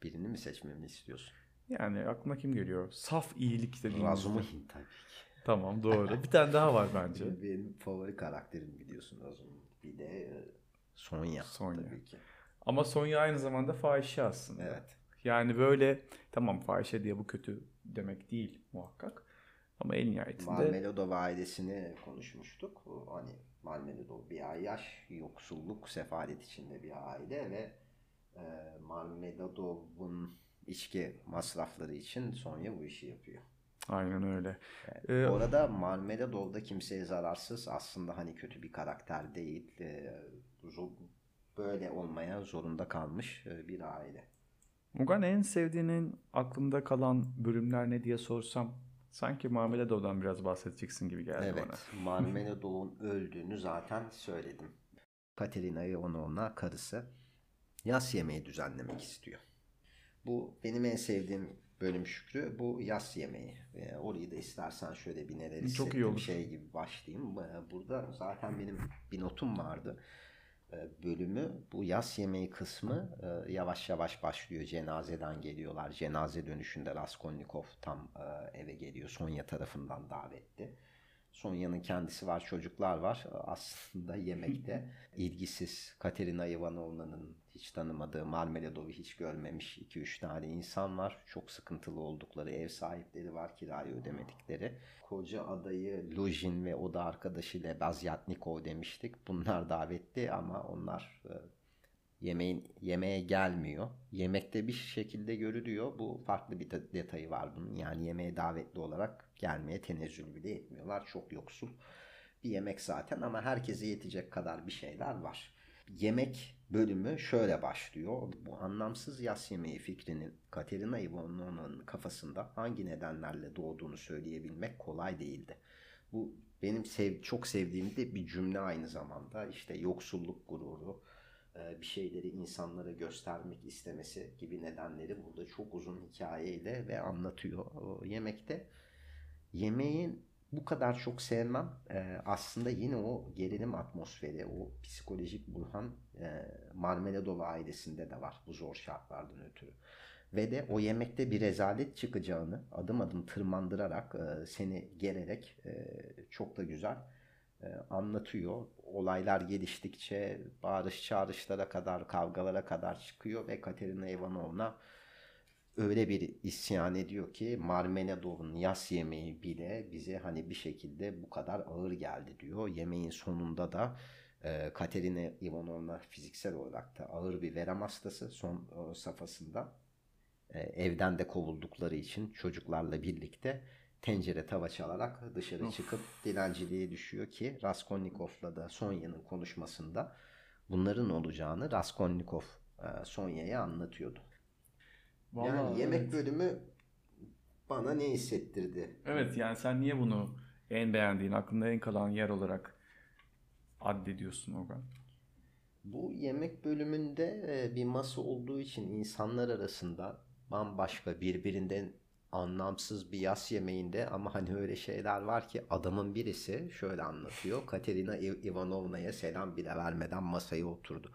Birini mi seçmemi istiyorsun? Yani aklına kim geliyor? Saf iyilik dediğimizde. Razumihin tabii. Tamam doğru. Bir tane daha var bence. Benim favori karakterim biliyorsun Razumihin. Bir de e, Sonya, Sonya. tabii ki. Ama Sonya aynı zamanda fahişe aslında. Evet. Yani böyle tamam fahişe diye bu kötü demek değil muhakkak. Ama en nihayetinde Marmeladov ailesini konuşmuştuk. O Hani Marmeladov bir ayyaş, yoksulluk, sefalet içinde bir aile ve e, Marmeladov'un içki masrafları için Sonya bu işi yapıyor. Aynen öyle. Bu Ee, arada Marmeladov da kimseye zararsız aslında hani kötü bir karakter değil. E, zo- böyle olmaya zorunda kalmış bir aile. Mugan en sevdiğinin aklında kalan bölümler ne diye sorsam sanki Marmeladov'dan biraz bahsedeceksin gibi geldi bana. Evet, Marmeladov'un öldüğünü zaten söyledim. Katerina Ivanovna karısı yas yemeği düzenlemek istiyor. Bu benim en sevdiğim bölüm Şükrü. Bu yas yemeği. Ee, orayı da istersen şöyle bir neler Çok iyi olur. şey gibi başlayayım. Ee, Burada zaten benim bir notum vardı. Ee, Bölümü bu yas yemeği kısmı e, yavaş yavaş başlıyor. Cenazeden geliyorlar. Cenaze dönüşünde Raskolnikov tam e, eve geliyor. Sonya tarafından davetli. Sonya'nın kendisi var, çocuklar var. Aslında yemekte ilgisiz Katerina Ivanovna'nın hiç tanımadığı Marmeladov'u hiç görmemiş 2-3 tane insan var. Çok sıkıntılı oldukları ev sahipleri var kirayı ödemedikleri. Koca adayı Lujin ve oda arkadaşı Lebazyatnikov demiştik. Bunlar davetli ama onlar e, yemeğin yemeğe gelmiyor. Yemekte bir şekilde görülüyor. Bu farklı bir de- detayı var bunun. Yani yemeğe davetli olarak gelmeye tenezzül bile etmiyorlar. Çok yoksul bir yemek zaten ama herkese yetecek kadar bir şeyler var. Yemek bölümü şöyle başlıyor. Bu anlamsız yas yemeği fikrinin Katerina Ivanovna'nın kafasında hangi nedenlerle doğduğunu söyleyebilmek kolay değildi. Bu benim sev çok sevdiğim de bir cümle aynı zamanda. İşte yoksulluk gururu, e, bir şeyleri insanlara göstermek istemesi gibi nedenleri burada çok uzun hikayeyle ve anlatıyor yemekte. Yemeğin bu kadar çok sevmem e, aslında yine o gerilim atmosferi, o psikolojik burhan e, Marmeladov ailesinde de var bu zor şartlardan ötürü. Ve de o yemekte bir rezalet çıkacağını adım adım tırmandırarak e, seni gererek e, çok da güzel e, anlatıyor. Olaylar geliştikçe bağırış çağrışlara kadar, kavgalara kadar çıkıyor ve Katerina Ivanovna öyle bir isyan ediyor ki Marmeladov'un yas yemeği bile bize hani bir şekilde bu kadar ağır geldi diyor. Yemeğin sonunda da e, Katerina Ivanovna fiziksel olarak da ağır bir verem hastası son e, safhasında e, evden de kovuldukları için çocuklarla birlikte tencere tava çalarak dışarı çıkıp dilenciliğe düşüyor ki Raskolnikov'la da Sonya'nın konuşmasında bunların olacağını Raskolnikov e, Sonya'ya anlatıyordu. Vallahi yani yemek evet. bölümü bana ne hissettirdi? Evet yani sen niye bunu en beğendiğin, aklında en kalan yer olarak addediyorsun Ogan? Bu yemek bölümünde e, bir masa olduğu için insanlar arasında bambaşka birbirinden anlamsız bir yas yemeğinde ama hani öyle şeyler var ki adamın birisi şöyle anlatıyor. Katerina İv- Ivanovna'ya selam bile vermeden masaya oturdu.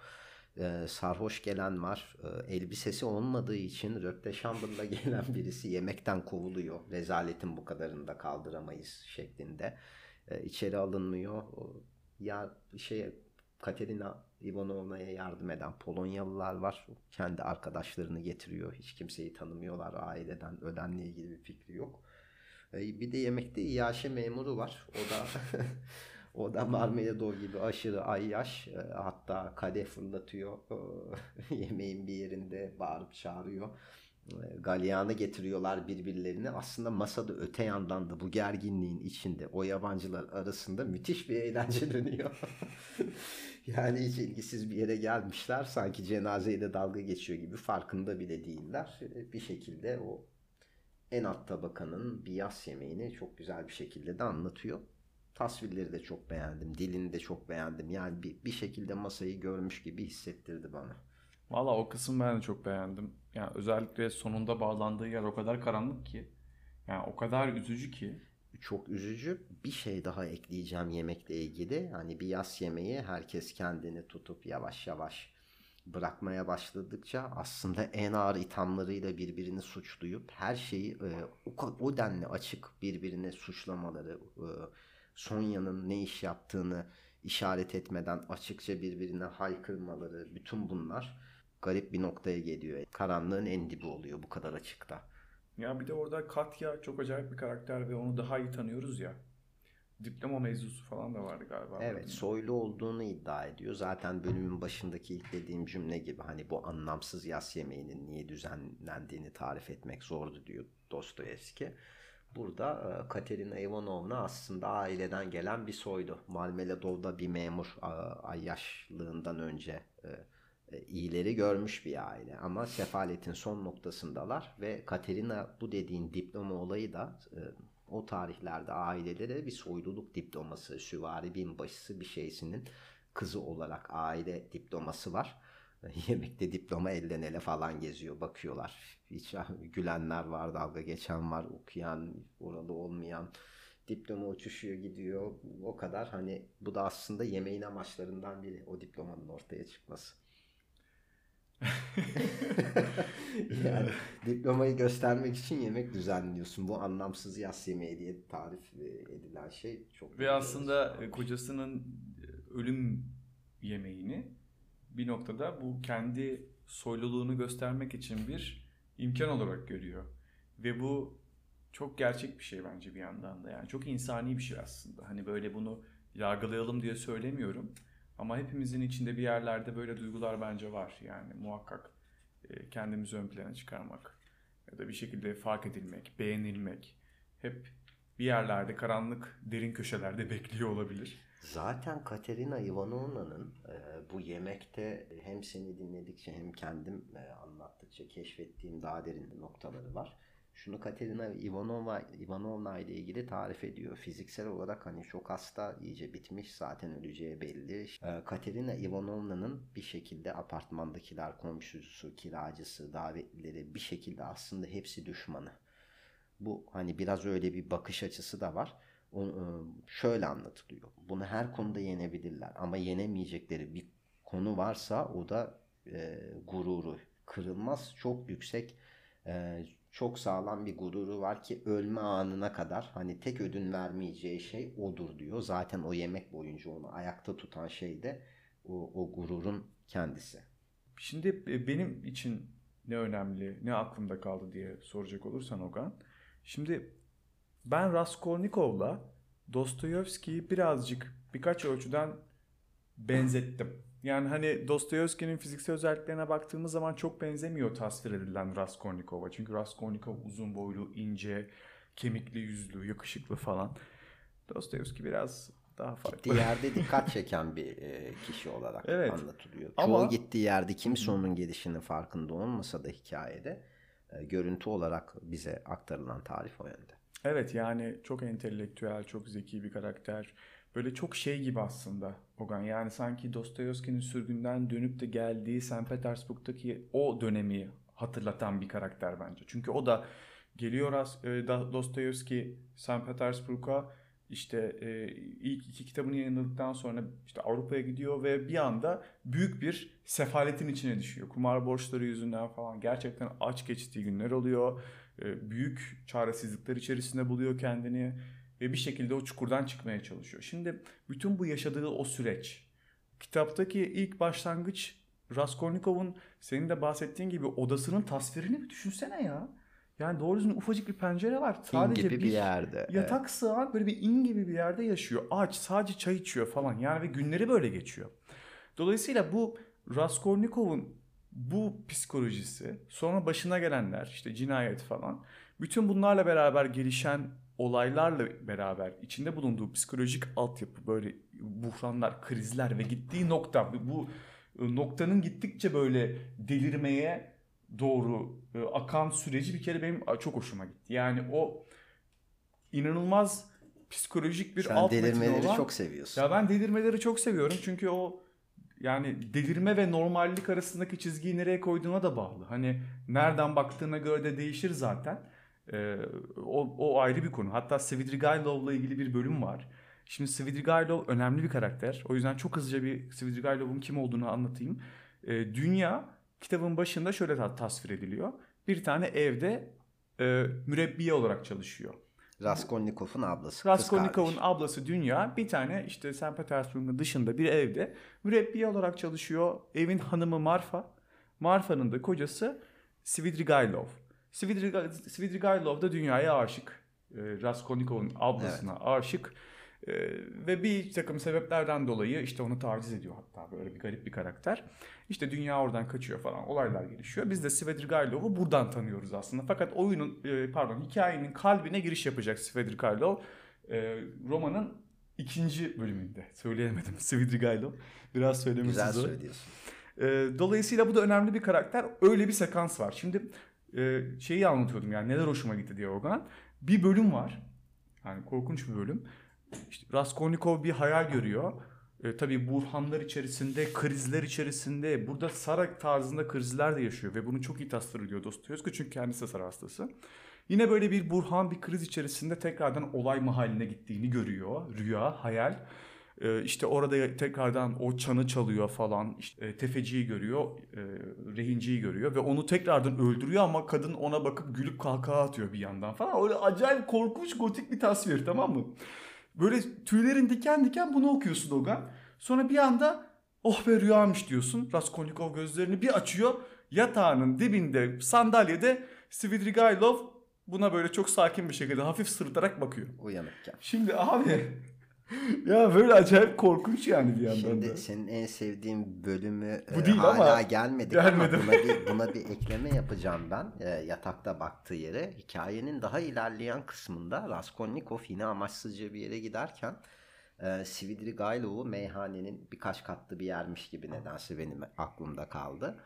Ee, sarhoş gelen var. Ee, elbisesi olmadığı için röpteşambırla gelen birisi yemekten kovuluyor. Rezaletin bu kadarını da kaldıramayız şeklinde. Ee, içeri alınmıyor. Ya şey Katerina Ivanovna'ya yardım eden Polonyalılar var. Kendi arkadaşlarını getiriyor. Hiç kimseyi tanımıyorlar. Aileden ölenle ilgili bir fikri yok. Bir de yemekte İyaşe memuru var. O da o da Marmeladov gibi aşırı ayyaş. Ee, Hatta kadeh fırlatıyor. Yemeğin bir yerinde bağırıp çağırıyor. Ee, Galyanı getiriyorlar birbirlerine. Aslında masada öte yandan da bu gerginliğin içinde o yabancılar arasında müthiş bir eğlence dönüyor. yani hiç ilgisiz bir yere gelmişler. Sanki cenazeyle dalga geçiyor gibi farkında bile değiller. Ee, Bir şekilde o en alt tabakanın bir yas yemeğini çok güzel bir şekilde de anlatıyor. Tasvirleri de çok beğendim. Dilini de çok beğendim. Yani bir, bir şekilde masayı görmüş gibi hissettirdi bana. Valla o kısım ben de çok beğendim. Yani özellikle sonunda bağlandığı yer o kadar karanlık ki. Yani o kadar üzücü ki. Çok üzücü. Bir şey daha ekleyeceğim yemekle ilgili. Hani bir yas yemeği herkes kendini tutup yavaş yavaş bırakmaya başladıkça aslında en ağır ithamlarıyla birbirini suçlayıp her şeyi e, o, o denli açık birbirine suçlamaları, e, Sonya'nın ne iş yaptığını işaret etmeden açıkça birbirine haykırmaları, bütün bunlar garip bir noktaya geliyor. Karanlığın en dibi oluyor bu kadar açıkta. Ya bir de orada Katya çok acayip bir karakter ve onu daha iyi tanıyoruz ya. Diploma mevzusu falan da vardı galiba. Evet soylu olduğunu iddia ediyor. Zaten bölümün başındaki ilk dediğim cümle gibi hani bu anlamsız yas yemeğinin niye düzenlendiğini tarif etmek zordu diyor Dostoyevski. Burada e, Katerina Ivanovna aslında aileden gelen bir soydu. Marmeladov'da bir memur a, ayyaşlığından önce e, e, iyileri görmüş bir aile. Ama sefaletin son noktasındalar ve Katerina bu dediğin diploma olayı da e, o tarihlerde ailelere bir soyluluk diploması, süvari binbaşısı bir şeysinin kızı olarak aile diploması var. Yemekte diploma elden ele falan geziyor. Bakıyorlar. Hiç gülenler var, dalga geçen var, okuyan, oralı olmayan. Diploma uçuşuyor gidiyor. O kadar hani bu da aslında yemeğin amaçlarından biri. O diplomanın ortaya çıkması. yani diplomayı göstermek için yemek düzenliyorsun. Bu anlamsız yas yemeği diye tarif edilen şey çok ve aslında şey. kocasının ölüm yemeğini bir noktada bu kendi soyluluğunu göstermek için bir imkan olarak görüyor. Ve bu çok gerçek bir şey bence bir yandan da. Yani çok insani bir şey aslında. Hani böyle bunu yargılayalım diye söylemiyorum. Ama hepimizin içinde bir yerlerde böyle duygular bence var. Yani muhakkak e, kendimizi ön plana çıkarmak ya da bir şekilde fark edilmek, beğenilmek hep bir yerlerde karanlık, derin köşelerde bekliyor olabilir. Zaten Katerina Ivanovna'nın e, bu yemekte hem seni dinledikçe hem kendim e, anlattıkça keşfettiğim daha derin noktaları var. Şunu Katerina Ivanova, Ivanovna ile ilgili tarif ediyor. Fiziksel olarak hani çok hasta, iyice bitmiş, zaten öleceği belli. E, Katerina Ivanovna'nın bir şekilde apartmandakiler, komşusu, kiracısı, davetlileri bir şekilde aslında hepsi düşmanı. Bu hani biraz öyle bir bakış açısı da var şöyle anlatılıyor. Bunu her konuda yenebilirler ama yenemeyecekleri bir konu varsa o da e, gururu. Kırılmaz çok yüksek e, çok sağlam bir gururu var ki ölme anına kadar hani tek ödün vermeyeceği şey odur diyor. Zaten o yemek boyunca onu ayakta tutan şey de o, o gururun kendisi. Şimdi e, benim için ne önemli, ne aklımda kaldı diye soracak olursan Ogan. Şimdi ben Raskolnikov'la Dostoyevski'yi birazcık birkaç ölçüden benzettim. Yani hani Dostoyevski'nin fiziksel özelliklerine baktığımız zaman çok benzemiyor tasvir edilen Raskolnikov'a. Çünkü Raskolnikov uzun boylu, ince, kemikli yüzlü, yakışıklı falan. Dostoyevski biraz daha farklı. Gittiği yerde dikkat çeken bir e, kişi olarak evet. anlatılıyor. Çoğu Ama... gittiği yerde kimse onun gelişinin farkında olmasa da hikayede e, görüntü olarak bize aktarılan tarif o yönde. Evet yani çok entelektüel, çok zeki bir karakter. Böyle çok şey gibi aslında Ogan. Yani sanki Dostoyevski'nin sürgünden dönüp de geldiği St. Petersburg'daki o dönemi hatırlatan bir karakter bence. Çünkü o da geliyor e, Dostoyevski St. Petersburg'a işte e, ilk iki kitabını yayınladıktan sonra işte Avrupa'ya gidiyor ve bir anda büyük bir sefaletin içine düşüyor. Kumar borçları yüzünden falan gerçekten aç geçtiği günler oluyor. E, büyük çaresizlikler içerisinde buluyor kendini ve bir şekilde o çukurdan çıkmaya çalışıyor. Şimdi bütün bu yaşadığı o süreç kitaptaki ilk başlangıç Raskolnikov'un senin de bahsettiğin gibi odasının tasvirini bir düşünsene ya. Yani doğru düzgün ufacık bir pencere var. Sadece in gibi bir, bir yerde. Yatak evet. sığan böyle bir in gibi bir yerde yaşıyor. Aç sadece çay içiyor falan. Yani ve günleri böyle geçiyor. Dolayısıyla bu Raskolnikov'un bu psikolojisi sonra başına gelenler işte cinayet falan bütün bunlarla beraber gelişen olaylarla beraber içinde bulunduğu psikolojik altyapı böyle buhranlar, krizler ve gittiği nokta bu noktanın gittikçe böyle delirmeye doğru e, akan süreci bir kere benim çok hoşuma gitti. Yani o inanılmaz psikolojik bir Sen alt delirmeleri olan- çok seviyorsun. Ya ben delirmeleri çok seviyorum çünkü o yani delirme ve normallik arasındaki çizgiyi nereye koyduğuna da bağlı. Hani nereden baktığına göre de değişir zaten. Ee, o, o ayrı bir konu. Hatta Svidrigailov'la ilgili bir bölüm var. Şimdi Svidrigailov önemli bir karakter. O yüzden çok hızlıca bir Svidrigailov'un kim olduğunu anlatayım. Ee, dünya kitabın başında şöyle ta- tasvir ediliyor. Bir tane evde e, mürebbiye olarak çalışıyor. Raskolnikov'un ablası. Raskolnikov'un ablası Dünya bir tane işte St. Petersburg'un dışında bir evde mürebbiye olarak çalışıyor. Evin hanımı Marfa. Marfa'nın da kocası Svidrigailov. Svidriga- Svidrigailov da Dünya'ya aşık. Ee, Raskolnikov'un ablasına aşık. Ee, ve bir takım sebeplerden dolayı işte onu taciz ediyor hatta böyle bir garip bir karakter. İşte dünya oradan kaçıyor falan olaylar gelişiyor. Biz de Svidrigailov'u buradan tanıyoruz aslında. Fakat oyunun e, pardon hikayenin kalbine giriş yapacak Svidrigailov. E, romanın ikinci bölümünde. Söyleyemedim Svidrigailov. Biraz söylemesi Güzel zor. söylüyorsun. E, dolayısıyla bu da önemli bir karakter. Öyle bir sekans var. Şimdi e, şeyi anlatıyordum yani neler hoşuma gitti diye Organ. Bir bölüm var. Yani korkunç bir bölüm. İşte Raskolnikov bir hayal görüyor. E, tabii burhanlar içerisinde, krizler içerisinde, burada Sara tarzında krizler de yaşıyor ve bunu çok iyi tasvir ediyor Dostoyevski çünkü kendisi de Sara hastası. Yine böyle bir burhan, bir kriz içerisinde tekrardan olay mahalline gittiğini görüyor. Rüya, hayal. E, işte orada tekrardan o çanı çalıyor falan. İşte, e, tefeciyi görüyor, e, rehinciyi görüyor ve onu tekrardan öldürüyor ama kadın ona bakıp gülüp kahkaha atıyor bir yandan falan. Öyle acayip korkunç gotik bir tasvir tamam mı? Böyle tüylerin diken diken bunu okuyorsun Dogan. Sonra bir anda oh be rüyamış diyorsun. Raskolnikov gözlerini bir açıyor. Yatağının dibinde sandalyede Svidrigailov buna böyle çok sakin bir şekilde hafif sırıtarak bakıyor. Uyanıkken. Şimdi abi ya böyle acayip korkunç yani bir yandan Şimdi da. senin en sevdiğin bölümü Bu e, değil hala ama gelmedik gelmedim. ama buna bir, buna bir ekleme yapacağım ben. E, yatakta baktığı yere. Hikayenin daha ilerleyen kısmında Raskolnikov yine amaçsızca bir yere giderken e, Svidrigailov'u meyhanenin birkaç katlı bir yermiş gibi nedense benim aklımda kaldı.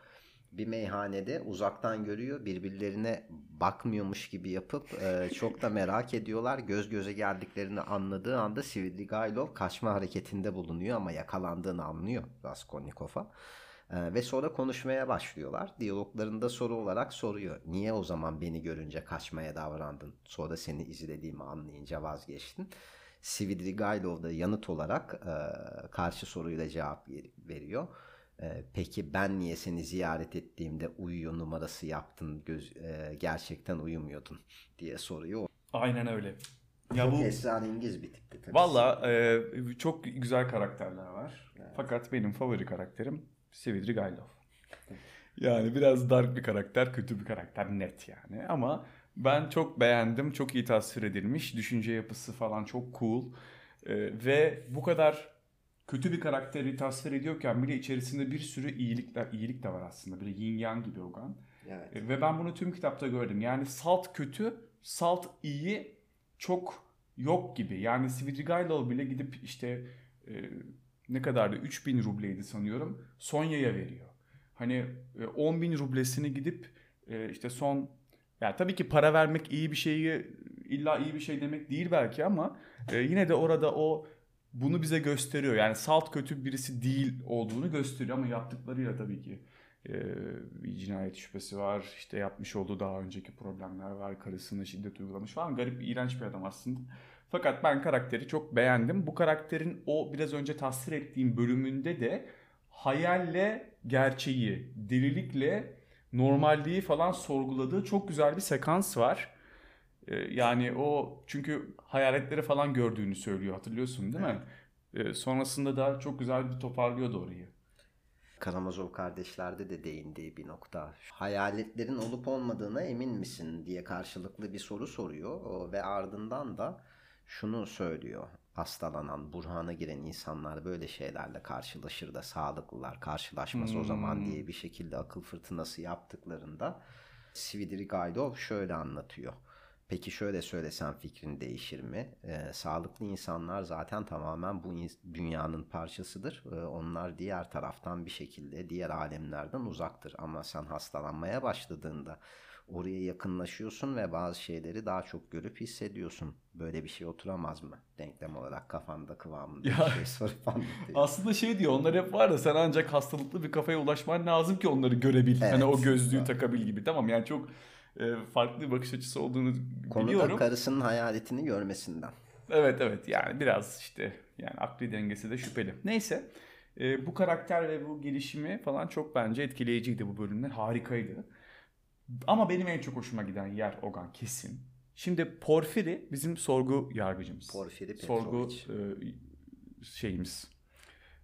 Bir meyhanede uzaktan görüyor birbirlerine bakmıyormuş gibi yapıp e, çok da merak ediyorlar. Göz göze geldiklerini anladığı anda Svidrigailov kaçma hareketinde bulunuyor ama yakalandığını anlıyor Raskolnikov'a. E, ve sonra konuşmaya başlıyorlar. Diyaloglarında soru olarak soruyor. Niye o zaman beni görünce kaçmaya davrandın? Sonra seni izlediğimi anlayınca vazgeçtin. Svidrigailov da yanıt olarak e, karşı soruyla cevap ver- veriyor. E, peki ben niye seni ziyaret ettiğimde uyuyor numarası yaptın, göz, e, gerçekten uyumuyordun diye soruyor. Aynen öyle. Ya Çok bu esrarengiz bir tipti tabii. Valla e, çok güzel karakterler var. Fakat benim favori karakterim Svidrigailov. Yani biraz dark bir karakter, kötü bir karakter net yani. Ama ben çok beğendim. Çok iyi tasvir edilmiş. Düşünce yapısı falan çok cool. E, ve bu kadar kötü bir karakteri tasvir ediyorken bile içerisinde bir sürü iyilikler, iyilik de var aslında. Böyle yin yang gibi Ogan. Evet. E, Ve ben bunu tüm kitapta gördüm. Yani salt kötü, salt iyi çok yok gibi. Yani Svidrigailov bile gidip işte e, ne kadardı? 3000 rubleydi sanıyorum. Sonya'ya veriyor. Hani e, 10 bin rublesini gidip e, işte son ya tabii ki para vermek iyi bir şeyi illa iyi bir şey demek değil belki ama e, yine de orada o bunu bize gösteriyor. Yani salt kötü birisi değil olduğunu gösteriyor ama yaptıklarıyla tabii ki e, bir cinayet şüphesi var. İşte yapmış olduğu daha önceki problemler var. Karısına şiddet uygulamış falan. Garip, iğrenç bir adam aslında. Fakat ben karakteri çok beğendim. Bu karakterin o biraz önce tasvir ettiğim bölümünde de hayalle gerçeği, delilikle normalliği falan sorguladığı çok güzel bir sekans var. Ee, Yani o çünkü hayaletleri falan gördüğünü söylüyor hatırlıyorsun değil mi? Ee, Sonrasında da çok güzel bir toparlıyordu orayı. Karamazov kardeşlerde de değindiği bir nokta. Hayaletlerin olup olmadığına emin misin diye karşılıklı bir soru soruyor ve ardından da şunu söylüyor. Hastalanan, burhana giren insanlar böyle şeylerle karşılaşır da sağlıklılar karşılaşmaz o zaman diye bir şekilde akıl fırtınası yaptıklarında Svidrigailov şöyle anlatıyor. Peki şöyle söylesem fikrin değişir mi? Ee, sağlıklı insanlar zaten tamamen bu dünyanın parçasıdır. Ee, onlar diğer taraftan bir şekilde diğer alemlerden uzaktır. Ama sen hastalanmaya başladığında oraya yakınlaşıyorsun ve bazı şeyleri daha çok görüp hissediyorsun. Böyle bir şey oturamaz mı? Denklem olarak kafanda kıvamında Ya. bir şey sorup anlatayım. Aslında şey diyor onlar hep var da sen ancak hastalıklı bir kafaya ulaşman lazım ki onları görebil. Evet. Hani o gözlüğü takabil gibi. Tamam yani çok farklı bir bakış açısı olduğunu Konuda biliyorum. karısının hayaletini görmesinden. Evet evet yani biraz işte yani akli dengesi de şüpheli. Neyse e, bu karakter ve bu gelişimi falan çok bence etkileyiciydi bu bölümler harikaydı. Ama benim en çok hoşuma giden yer Ogan kesin. Şimdi Porfiri bizim sorgu yargıcımız. Porfiri Sorgu Petrovic. e, şeyimiz.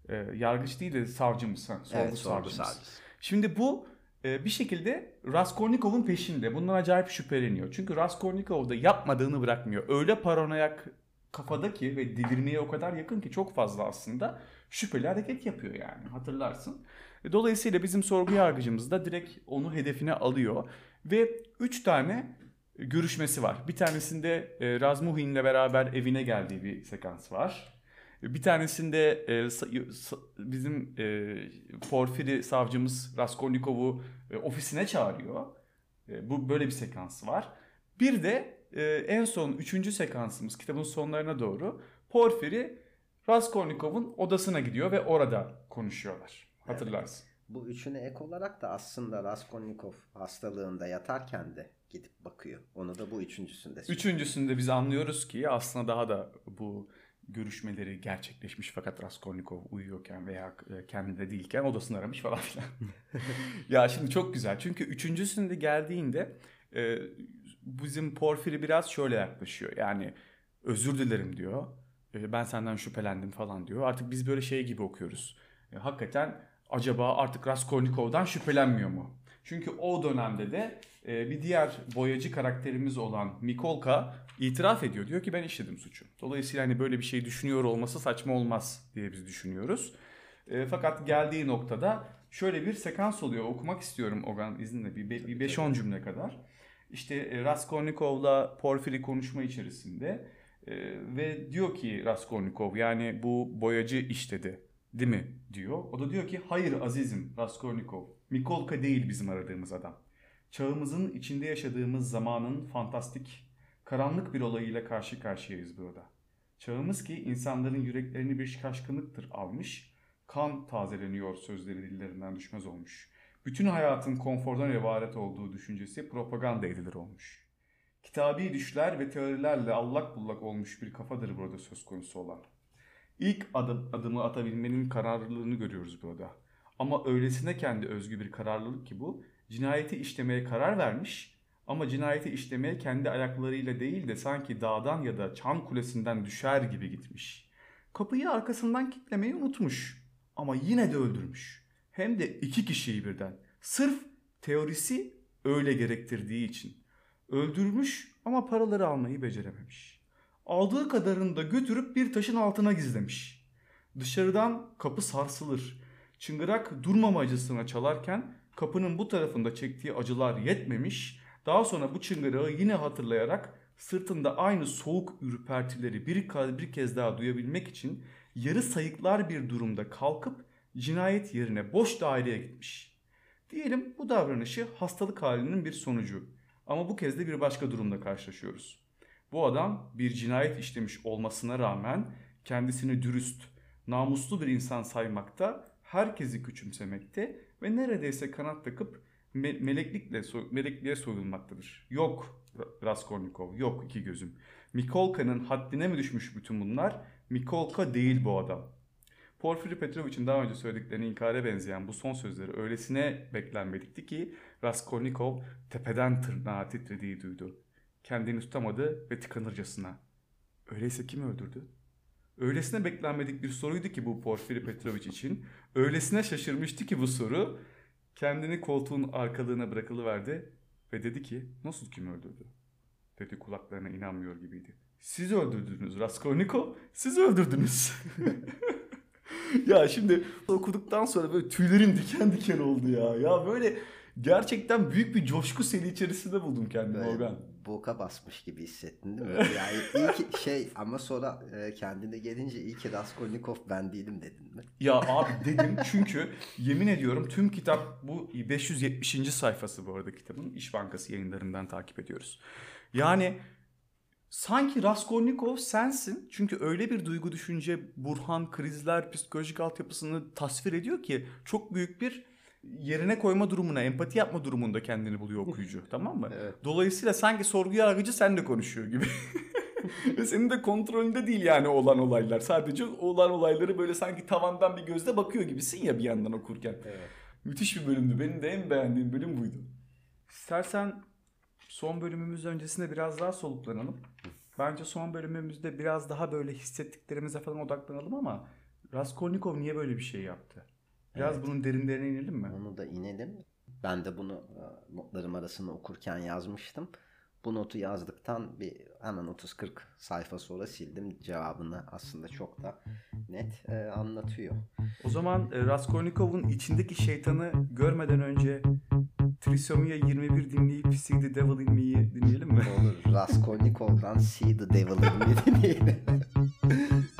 E, yargıç değil de savcımız. Ha, sorgu Evet, sorgu savcımız. savcısı. Şimdi bu e, bir şekilde Raskolnikov'un peşinde. Bundan acayip şüpheleniyor. Çünkü Raskolnikov da yapmadığını bırakmıyor. Öyle paranoyak kafadaki ve delirmeye o kadar yakın ki çok fazla aslında şüpheli hareket yapıyor yani hatırlarsın. E, Dolayısıyla bizim sorgu yargıcımız da direkt onu hedefine alıyor ve 3 tane görüşmesi var. Bir tanesinde e, Razmuhin'le beraber evine geldiği bir sekans var. Bir tanesinde e, sa- sa- bizim e, Porfiri savcımız Raskolnikov'u e, ofisine çağırıyor. E, bu böyle bir sekans var. Bir de e, en son üçüncü sekansımız kitabın sonlarına doğru Porfiri Raskolnikov'un odasına gidiyor ve orada konuşuyorlar. Hatırlarsın. Bu üçüne ek olarak da aslında Raskolnikov hastalığında yatarken de gidip bakıyor. Onu da bu üçüncüsünde. Üçüncüsünde biz anlıyoruz ki aslında daha da bu görüşmeleri gerçekleşmiş fakat Raskolnikov uyuyorken veya e, kendinde değilken odasını aramış falan filan. ya şimdi çok güzel çünkü üçüncüsünde geldiğinde e, bizim Porfiri biraz şöyle yaklaşıyor. Yani özür dilerim diyor. E, ben senden şüphelendim falan diyor. Artık biz böyle şey gibi okuyoruz. Hakikaten acaba artık Raskolnikov'dan şüphelenmiyor mu? Çünkü o dönemde de e, bir diğer boyacı karakterimiz olan Mikolka itiraf ediyor. Diyor ki ben işledim suçu. Dolayısıyla hani böyle bir şey düşünüyor olması saçma olmaz diye biz düşünüyoruz. E, fakat geldiği noktada şöyle bir sekans oluyor. Okumak istiyorum Ogan izninle bir bir 5-10 cümle kadar. İşte e, Raskolnikov'la Porfiri konuşma içerisinde e, ve diyor ki Raskolnikov yani bu boyacı işledi değil mi diyor. O da diyor ki hayır azizim Raskolnikov. Mikolka değil bizim aradığımız adam. Çağımızın içinde yaşadığımız zamanın fantastik, karanlık bir olayıyla karşı karşıyayız burada. Çağımız ki insanların yüreklerini bir şaşkınlıktır almış, kan tazeleniyor sözleri dillerinden düşmez olmuş. Bütün hayatın konfordan ibaret olduğu düşüncesi propaganda edilir olmuş. Kitabi düşler ve teorilerle allak bullak olmuş bir kafadır burada söz konusu olan. İlk adım, adımı atabilmenin kararlılığını görüyoruz burada. Ama öylesine kendi özgü bir kararlılık ki bu, cinayeti işlemeye karar vermiş ama cinayeti işlemeye kendi ayaklarıyla değil de sanki dağdan ya da çan kulesinden düşer gibi gitmiş. Kapıyı arkasından kilitlemeyi unutmuş ama yine de öldürmüş. Hem de iki kişiyi birden. Sırf teorisi öyle gerektirdiği için. Öldürmüş ama paraları almayı becerememiş. Aldığı kadarını da götürüp bir taşın altına gizlemiş. Dışarıdan kapı sarsılır. Çıngırak durmamacısına çalarken kapının bu tarafında çektiği acılar yetmemiş. Daha sonra bu çıngırağı yine hatırlayarak sırtında aynı soğuk ürpertileri bir, bir kez daha duyabilmek için yarı sayıklar bir durumda kalkıp cinayet yerine boş daireye gitmiş. Diyelim bu davranışı hastalık halinin bir sonucu. Ama bu kez de bir başka durumda karşılaşıyoruz. Bu adam bir cinayet işlemiş olmasına rağmen kendisini dürüst, namuslu bir insan saymakta, herkesi küçümsemekte ve neredeyse kanat takıp me- meleklikle soy- melekliğe soyulmaktadır. Yok Raskolnikov, yok iki gözüm. Mikolka'nın haddine mi düşmüş bütün bunlar? Mikolka değil bu adam. Porfiri Petrovic'in daha önce söylediklerine inkara benzeyen bu son sözleri öylesine beklenmedikti ki Raskolnikov tepeden tırnağa titrediği duydu. Kendini tutamadı ve tıkanırcasına. Öyleyse kim öldürdü? Öylesine beklenmedik bir soruydu ki bu Porfiri Petrovic için. Öylesine şaşırmıştı ki bu soru. Kendini koltuğun arkalığına bırakılıverdi ve dedi ki nasıl kim öldürdü? Dedi kulaklarına inanmıyor gibiydi. Siz öldürdünüz Raskolnikov, siz öldürdünüz. ya şimdi okuduktan sonra böyle tüylerim diken diken oldu ya. Ya böyle gerçekten büyük bir coşku seli içerisinde buldum kendimi Organ. Boka basmış gibi hissettin değil mi? Yani ilk şey ama sonra e, kendine gelince iyi ki Raskolnikov ben değilim dedin mi? Ya abi dedim çünkü yemin ediyorum tüm kitap bu 570. sayfası bu arada kitabın İş Bankası yayınlarından takip ediyoruz. Yani sanki Raskolnikov sensin çünkü öyle bir duygu düşünce Burhan krizler psikolojik altyapısını tasvir ediyor ki çok büyük bir yerine koyma durumuna, empati yapma durumunda kendini buluyor okuyucu tamam mı? Evet. Dolayısıyla sanki sorgu yargıcı senle konuşuyor gibi. Ve senin de kontrolünde değil yani olan olaylar. Sadece olan olayları böyle sanki tavandan bir gözle bakıyor gibisin ya bir yandan okurken. Müthiş bir bölümdü. Benim de en beğendiğim bölüm buydu. İstersen son bölümümüz öncesinde biraz daha soluklanalım. Bence son bölümümüzde biraz daha böyle hissettiklerimize falan odaklanalım ama Raskolnikov niye böyle bir şey yaptı? Biraz Evet. bunun derinlerine inelim mi? Onu da inelim. Ben de bunu e, notlarım arasında okurken yazmıştım. Bu notu yazdıktan bir hemen 30-40 sayfa sonra sildim. Cevabını aslında çok da net e, anlatıyor. O zaman e, Raskolnikov'un içindeki şeytanı görmeden önce Trisomia 21 dinleyip See the Devil in Me'yi dinleyelim mi? Olur. Raskolnikov'dan See the Devil in Me dinleyelim.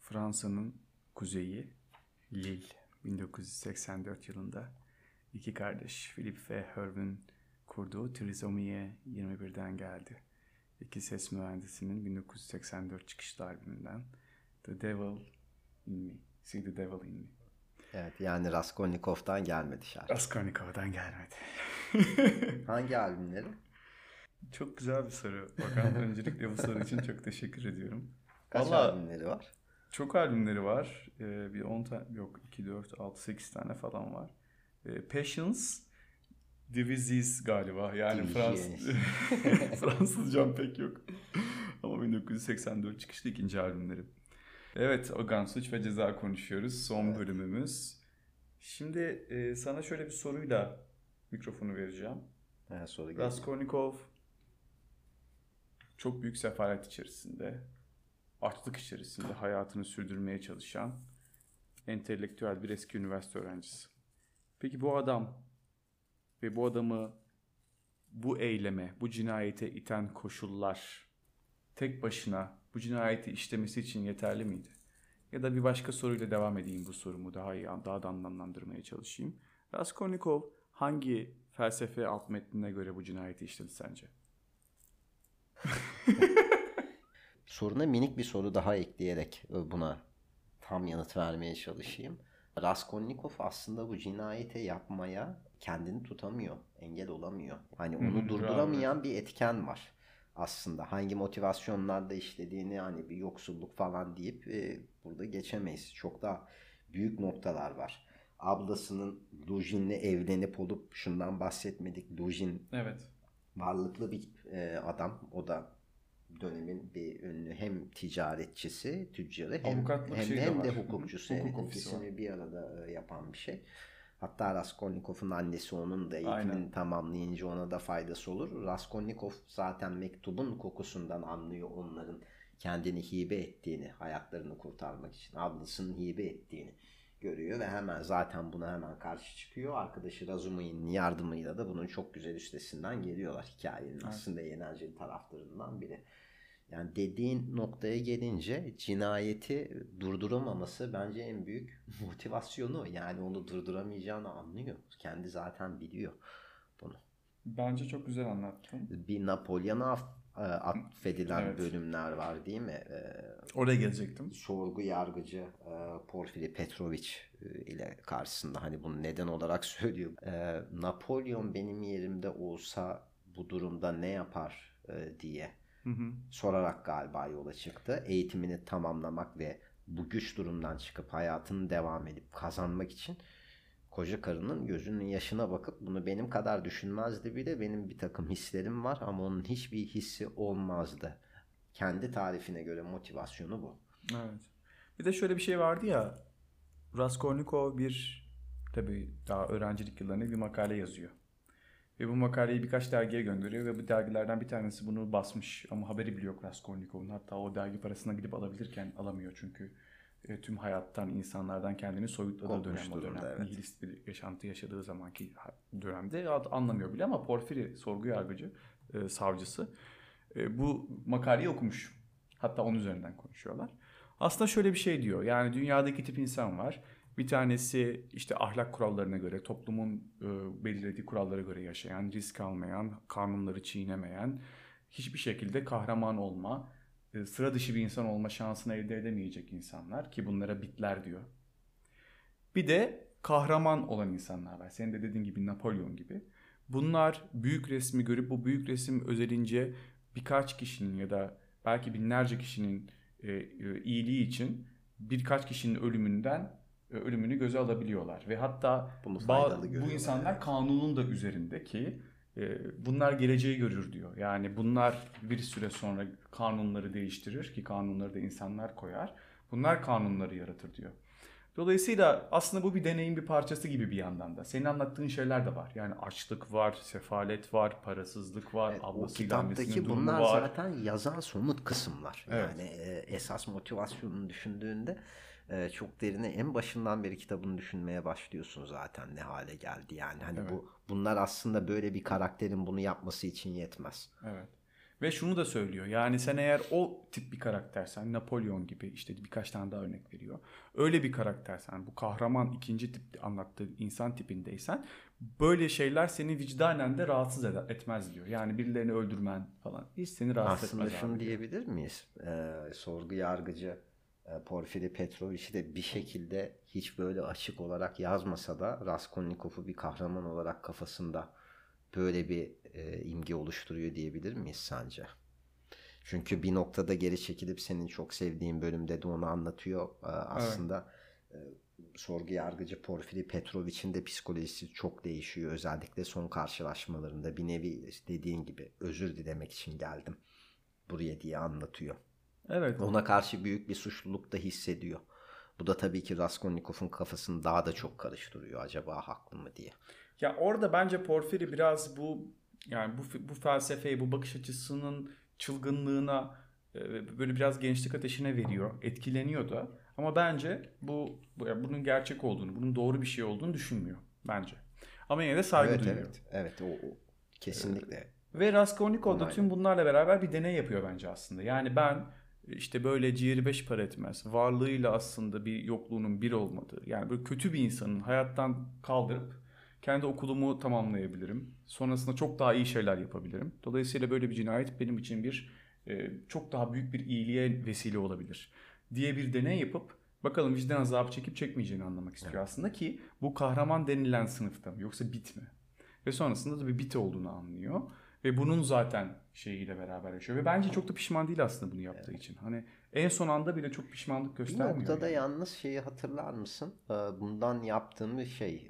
Fransa'nın kuzeyi Lille 1984 yılında iki kardeş Philip ve Hervin kurduğu Trisomie 21'den geldi. İki ses mühendisinin 1984 çıkışlı albümünden The Devil in Me. See the Devil in Me. Evet yani Raskolnikov'dan gelmedi şarkı. Raskolnikov'dan gelmedi. Hangi albümleri? Çok güzel bir soru. Bakan öncelikle bu soru için çok teşekkür ediyorum. Kaç Vallahi- albümleri var? Çok albümleri var. Ee, bir 10 tane yok 2 4 6 8 tane falan var. Ee, Patience Divises galiba. Yani Frans Divisions. Fransızcam pek yok. Ama 1984 çıkışlı ikinci albümleri. Evet, Ogan Suç ve Ceza konuşuyoruz. Son bölümümüz. Şimdi e, sana şöyle bir soruyla mikrofonu vereceğim. Ha, soru geliyor. Raskolnikov çok büyük sefalet içerisinde, açlık içerisinde hayatını sürdürmeye çalışan entelektüel bir eski üniversite öğrencisi. Peki bu adam ve bu adamı bu eyleme, bu cinayete iten koşullar tek başına bu cinayeti işlemesi için yeterli miydi? Ya da bir başka soruyla devam edeyim bu sorumu daha iyi, daha da anlamlandırmaya çalışayım. Raskolnikov hangi felsefe alt metnine göre bu cinayeti işledi sence? Soruna minik bir soru daha ekleyerek e, buna tam yanıt vermeye çalışayım. Raskolnikov aslında bu cinayete yapmaya kendini tutamıyor, engel olamıyor. Hani onu Hı, durduramayan bir etken var aslında. Hangi motivasyonlarda işlediğini hani bir yoksulluk falan deyip e, burada geçemeyiz. Çok daha büyük noktalar var. Ablasının Lujin'le evlenip olup şundan bahsetmedik. Lujin Evet. varlıklı bir e, adam. O da dönemin bir ünlü hem ticaretçisi, tüccarı hem, Avukatlık hem, de hem de hukukçusu. Hukuk Evet, ikisini bir arada e, yapan bir şey. Hatta Raskolnikov'un annesi onun da eğitimini Aynen. tamamlayınca ona da faydası olur. Raskolnikov zaten mektubun kokusundan anlıyor onların kendini hibe ettiğini, hayatlarını kurtarmak için ablasının hibe ettiğini görüyor ve hemen zaten buna hemen karşı çıkıyor. Arkadaşı Razumihin'in yardımıyla da bunun çok güzel üstesinden geliyorlar hikayenin aslında eğlenceli taraflarından biri. Yani dediğin noktaya gelince cinayeti durduramaması bence en büyük motivasyonu. Yani onu durduramayacağını anlıyor. Kendi zaten biliyor bunu. Bence çok güzel anlattın. Bir Napolyon'a e, affedilen Evet. bölümler var değil mi? Ee, Oraya gelecektim. sorgu yargıcı e, Porfiri Petrovic e, ile karşısında hani bunu neden olarak söylüyor. E, Napolyon benim yerimde olsa bu durumda ne yapar e, diye sorarak galiba yola çıktı. Eğitimini tamamlamak ve bu güç durumdan çıkıp hayatını devam edip kazanmak için koca karının gözünün yaşına bakıp bunu benim kadar düşünmezdi bile benim bir takım hislerim var ama onun hiçbir hissi olmazdı. Kendi tarifine göre motivasyonu bu. Evet. Bir de şöyle bir şey vardı ya. Raskolnikov bir tabii daha öğrencilik yıllarında bir makale yazıyor. Ve bu makaleyi birkaç dergiye gönderiyor ve bu dergilerden bir tanesi bunu basmış ama haberi bile yok Raskolnikov'un. Hatta o dergi parasına gidip alabilirken alamıyor çünkü e, tüm hayattan, insanlardan kendini soyutladığı dönem o dönem. evet. Nihilist bir yaşantı yaşadığı zamanki dönemde anlamıyor bile ama Porfiri sorgu yargıcı, e, savcısı e, bu makaleyi okumuş. Hatta onun üzerinden konuşuyorlar. Aslında şöyle bir şey diyor. Yani dünyada iki tip insan var. Bir tanesi işte ahlak kurallarına göre, toplumun belirlediği kurallara göre yaşayan, risk almayan, kanunları çiğnemeyen, hiçbir şekilde kahraman olma, e, sıra dışı bir insan olma şansını elde edemeyecek insanlar ki bunlara bitler diyor. Bir de kahraman olan insanlar var. Senin de dediğin gibi Napolyon gibi. Bunlar büyük resmi görüp bu büyük resim özelince birkaç kişinin ya da belki binlerce kişinin iyiliği için birkaç kişinin ölümünden ölümünü göze alabiliyorlar ve hatta bu insanlar kanunun da üzerinde ki e, bunlar geleceği görür diyor. Yani bunlar bir süre sonra kanunları değiştirir ki kanunları da insanlar koyar. Bunlar kanunları yaratır diyor. Dolayısıyla aslında bu bir deneyin bir parçası gibi bir yandan da. Senin anlattığın şeyler de var. Yani açlık var, sefalet var, parasızlık var, Evet, ablasıyla annesinin durumu bunlar var. zaten yazan somut kısımlar. Evet. Yani e, esas motivasyonunu düşündüğünde e, çok derine en başından beri kitabını düşünmeye başlıyorsun zaten ne hale geldi yani. Hani Evet. bu bunlar aslında böyle bir karakterin bunu yapması için yetmez. Evet. Ve şunu da söylüyor. Yani sen eğer o tip bir karaktersen, Napolyon gibi işte birkaç tane daha örnek veriyor. Öyle bir karaktersen, bu kahraman ikinci tip anlattığı insan tipindeysen böyle şeyler seni vicdanen de rahatsız eder, etmez diyor. Yani birilerini öldürmen falan hiç seni rahatsız Aslında etmez. şunu abi diyor. diyebilir miyiz? E, sorgu yargıcı Porfiri Petrovic'i de bir şekilde hiç böyle açık olarak yazmasa da Raskolnikov'u bir kahraman olarak kafasında böyle bir e, imge oluşturuyor diyebilir miyiz sence? Çünkü bir noktada geri çekilip senin çok sevdiğin bölümde de onu anlatıyor. E, aslında e, sorgu yargıcı Porfiri Petrovic'in de psikolojisi çok değişiyor. Özellikle son karşılaşmalarında bir nevi dediğin gibi özür dilemek için geldim buraya diye anlatıyor. Evet. Ona karşı büyük bir suçluluk da hissediyor. Bu da tabii ki Raskolnikov'un kafasını daha da çok karıştırıyor. Acaba haklı mı diye. Ya orada bence Porfiri biraz bu yani bu bu felsefeyi, bu bakış açısının çılgınlığına e, böyle biraz gençlik ateşine veriyor, etkileniyor da. Ama bence bu, bunun gerçek olduğunu, bunun doğru bir şey olduğunu düşünmüyor bence. Ama yine de saygı evet, duyuyor. evet. Evet, o, o kesinlikle. Ve Raskolnikov da tüm bunlarla beraber bir deney yapıyor bence aslında. Yani ben işte böyle ciğeri beş para etmez. Varlığıyla aslında bir yokluğunun bir olmadığı. Yani böyle kötü bir insanın hayattan kaldırıp kendi okulumu tamamlayabilirim. Sonrasında çok daha iyi şeyler yapabilirim. Dolayısıyla böyle bir cinayet benim için bir e, çok daha büyük bir iyiliğe vesile olabilir diye bir deney yapıp bakalım vicdan azabı çekip çekmeyeceğini anlamak istiyor aslında ki bu kahraman denilen sınıfta mı yoksa bit mi? Ve sonrasında da bir bit olduğunu anlıyor. Ve bunun zaten şeyiyle beraber yaşıyor. Ve bence çok da pişman değil aslında bunu yaptığı için. Hani en son anda bile çok pişmanlık Bir göstermiyor. noktada yani. yalnız şeyi hatırlar mısın? Ee, Bundan yaptığım bir şey.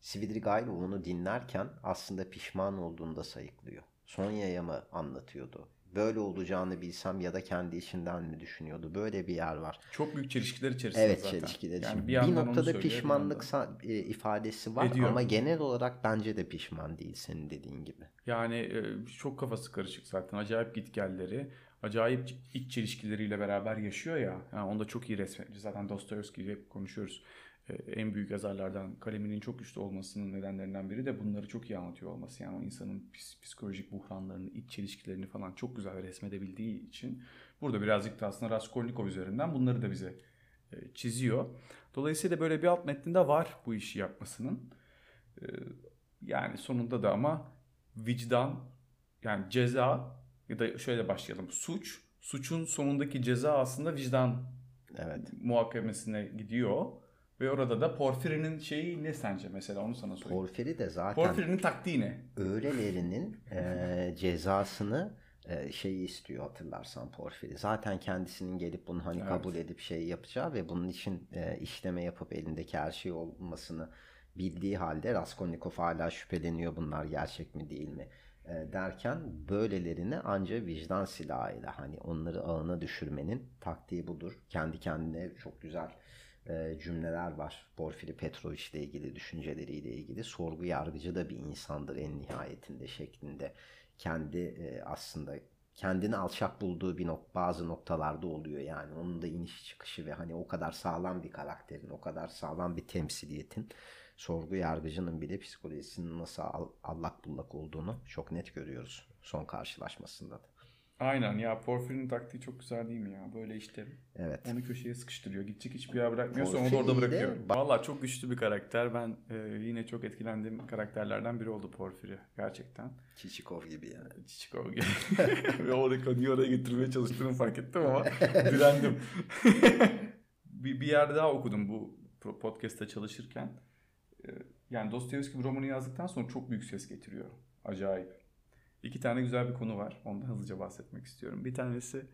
Svidrigailov onu dinlerken aslında pişman olduğunu da sayıklıyor. Sonya'ya mı anlatıyordu? Böyle olacağını bilsem ya da kendi içinden mi düşünüyordu? Böyle bir yer var. Çok büyük çelişkiler içerisinde Evet zaten. çelişkiler Yani için. bir, bir, onu noktada bir pişmanlık e, ifadesi var Ediyor. ama genel olarak bence de pişman değil senin dediğin gibi. Yani e, çok kafası karışık zaten. Acayip gitgelleri, acayip iç çelişkileriyle beraber yaşıyor ya. Yani onda çok iyi resmetmiş. Zaten Dostoyevski'yi hep konuşuyoruz. E, En büyük yazarlardan kaleminin çok güçlü olmasının nedenlerinden biri de bunları çok iyi anlatıyor olması. Yani o insanın psikolojik buhranlarını, iç çelişkilerini falan çok güzel resmedebildiği için burada birazcık da aslında Raskolnikov üzerinden bunları da bize e, çiziyor. Dolayısıyla böyle bir alt metninde var bu işi yapmasının. E, Yani sonunda da ama vicdan yani ceza ya da şöyle başlayalım. Suç, suçun sonundaki ceza aslında vicdan Evet. muhakemesine gidiyor. Ve orada da Porfiri'nin şeyi ne sence mesela onu sana sorayım. Porfiri de zaten Porfiri'nin taktiği ne? öylelerinin e, cezasını e, şeyi istiyor hatırlarsan Porfiri. Zaten kendisinin gelip bunu hani Evet. kabul edip şey yapacağı ve bunun için e, işleme yapıp elindeki her şey olmasını bildiği halde Raskolnikov hala şüpheleniyor bunlar gerçek mi değil mi e, derken böylelerini anca vicdan silahıyla hani onları ağına düşürmenin taktiği budur. Kendi kendine çok güzel e, cümleler var. Porfiri Petrovic ile ilgili düşünceleriyle ilgili sorgu yargıcı da bir insandır en nihayetinde şeklinde kendi e, aslında kendini alçak bulduğu bir nok bazı noktalarda oluyor yani onun da iniş çıkışı ve hani o kadar sağlam bir karakterin o kadar sağlam bir temsiliyetin sorgu yargıcının bile psikolojisinin nasıl al- allak bullak olduğunu çok net görüyoruz son karşılaşmasında da. Aynen ya Porfiri'nin taktiği çok güzel değil mi ya? Böyle işte Evet. onu köşeye sıkıştırıyor. Gidecek hiçbir yer bırakmıyor sonra onu orada de- bırakıyor. Valla çok güçlü bir karakter. Ben e, yine çok etkilendiğim karakterlerden biri oldu Porfiri. Gerçekten. Çiçikov gibi yani. Çiçikov gibi. Ve oradaki konuyu oraya getirmeye çalıştığımı fark ettim ama direndim. bir, bir yerde daha okudum bu podcast'te çalışırken. Ee, Yani Dostoyevski bir romanı yazdıktan sonra çok büyük ses getiriyor. Acayip. İki tane güzel bir konu var. Ondan hızlıca bahsetmek istiyorum. Bir tanesi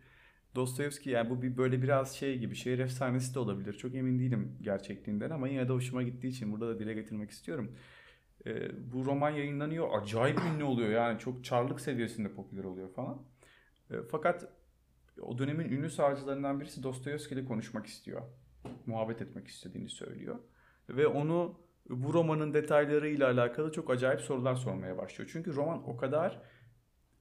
Dostoyevski yani bu bir böyle biraz şey gibi şehir efsanesi de olabilir. Çok emin değilim gerçekliğinden ama yine de hoşuma gittiği için burada da dile getirmek istiyorum. Ee, bu roman yayınlanıyor. Acayip ünlü oluyor. Yani çok çarlık seviyesinde popüler oluyor falan. Ee, fakat o dönemin ünlü savcılarından birisi Dostoyevski ile konuşmak istiyor. muhabbet etmek istediğini söylüyor. Ve onu bu romanın detaylarıyla alakalı çok acayip sorular sormaya başlıyor. Çünkü roman o kadar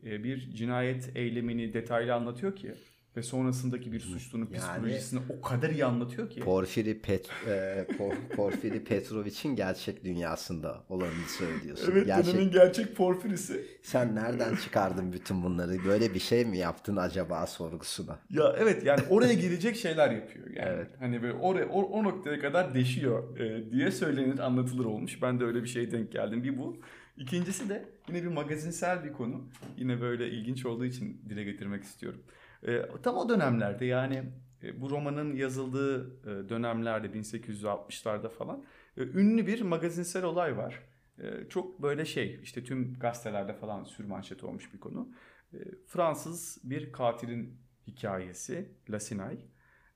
bir cinayet eylemini detaylı anlatıyor ki ve sonrasındaki bir suçlunun Yani- psikolojisini o kadar iyi anlatıyor ki. Porfiri, Pet, e, Por- Porfiri Petrovic'in gerçek dünyasında olanını söylüyorsun. Evet gerçek, dönemin gerçek porfirisi. Sen nereden çıkardın bütün bunları? Böyle bir şey mi yaptın acaba sorgusuna? Ya evet yani oraya girecek şeyler yapıyor. Yani Evet. hani böyle oraya o, o noktaya kadar deşiyor e, diye söylenir, anlatılır olmuş. Ben de öyle bir şeye denk geldim. Bir bu. İkincisi de yine bir magazinsel bir konu. Yine böyle ilginç olduğu için dile getirmek istiyorum. E, tam o dönemlerde yani e, bu romanın yazıldığı e, dönemlerde 1860'larda falan e, ünlü bir magazinsel olay var. E, çok böyle şey işte tüm gazetelerde falan sürmanşet olmuş bir konu. E, Fransız bir katilin hikayesi Lasinay.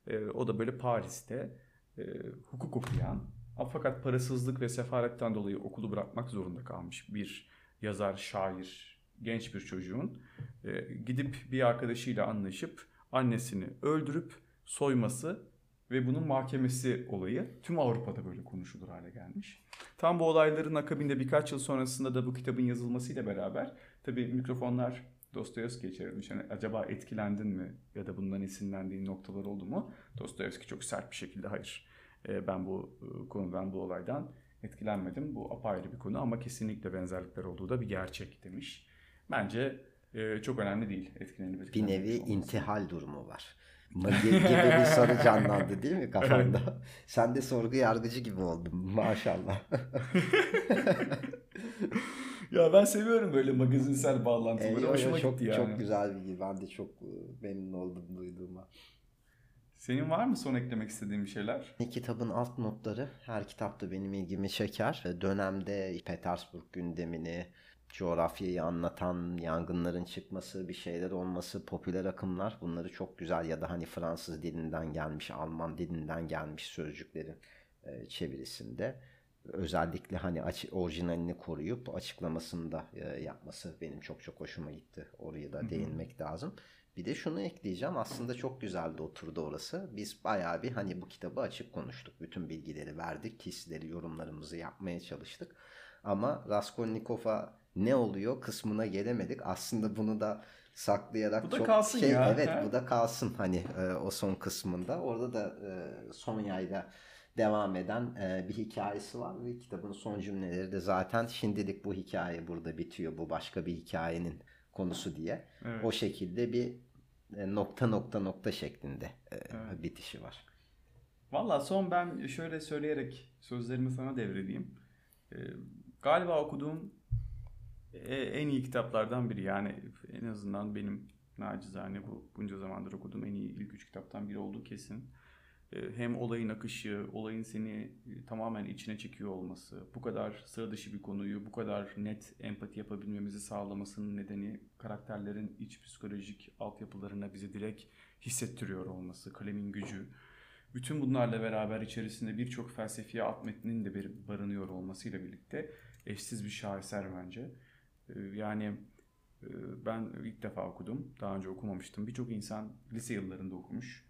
E, o da böyle Paris'te e, hukuk okuyan fakat parasızlık ve sefaretten dolayı okulu bırakmak zorunda kalmış bir yazar, şair, genç bir çocuğun e, gidip bir arkadaşıyla anlaşıp annesini öldürüp soyması ve bunun mahkemesi olayı tüm Avrupa'da böyle konuşulur hale gelmiş. Tam bu olayların akabinde birkaç yıl sonrasında da bu kitabın yazılmasıyla beraber tabii mikrofonlar Dostoyevski'ye çevrilmiş. Yani acaba etkilendin mi ya da bundan esinlendiğin noktalar oldu mu? Dostoyevski çok sert bir şekilde hayır. E, Ben bu e, konudan, bu olaydan etkilenmedim. Bu apayrı bir konu ama kesinlikle benzerlikler olduğu da bir gerçek demiş. Bence e, çok önemli değil etkilenip Bir nevi olması. intihal durumu var. Gibi bir soru canlandı değil mi kafanda? Sen de sorgu yargıcı gibi oldun maşallah. Ya ben seviyorum böyle magazinsel bağlantıları. Eyvah, Hoşuma çok, gitti yani. Çok güzel bilgi. Ben de çok e, memnun oldum duyduğuma. Senin var mı son eklemek istediğin bir şeyler? Kitabın alt notları her kitapta benim ilgimi çeker. Dönemde Petersburg gündemini, coğrafyayı anlatan yangınların çıkması, bir şeyler olması, popüler akımlar bunları çok güzel ya da hani Fransız dilinden gelmiş, Alman dilinden gelmiş sözcüklerin e, çevirisinde özellikle hani orijinalini koruyup açıklamasını da e, yapması benim çok çok hoşuma gitti. Oraya da değinmek lazım. Bir de şunu ekleyeceğim. Aslında çok güzeldi oturdu orası. Biz bayağı bir hani bu kitabı açık konuştuk. Bütün bilgileri verdik. Hisleri, yorumlarımızı yapmaya çalıştık. Ama Raskolnikov'a ne oluyor kısmına gelemedik. Aslında bunu da saklayarak Bu da çok kalsın şey ya, evet he? bu da kalsın hani e, o son kısmında. Orada da e, Sonya'yla devam eden e, bir hikayesi var ve kitabın son cümleleri de zaten şimdilik bu hikaye burada bitiyor. Bu başka bir hikayenin konusu diye. Evet. O şekilde bir e, nokta nokta nokta şeklinde e, bitişi var. Valla son ben şöyle söyleyerek sözlerimi sana devredeyim. Ee, galiba okuduğum e- en iyi kitaplardan biri. Yani en azından benim nacizane bu bunca zamandır okuduğum en iyi ilk üç kitaptan biri olduğu kesin. Ee, Hem olayın akışı, olayın seni e, tamamen içine çekiyor olması, bu kadar sıra dışı bir konuyu bu kadar net empati yapabilmemizi sağlamasının nedeni karakterlerin iç psikolojik altyapılarına bizi direkt hissettiriyor olması, kalemin gücü. Bütün bunlarla beraber içerisinde birçok felsefi alt metninin de bir barınıyor olmasıyla birlikte eşsiz bir şaheser bence. Ee, Yani e, ben ilk defa okudum. Daha önce okumamıştım. Birçok insan lise yıllarında okumuş.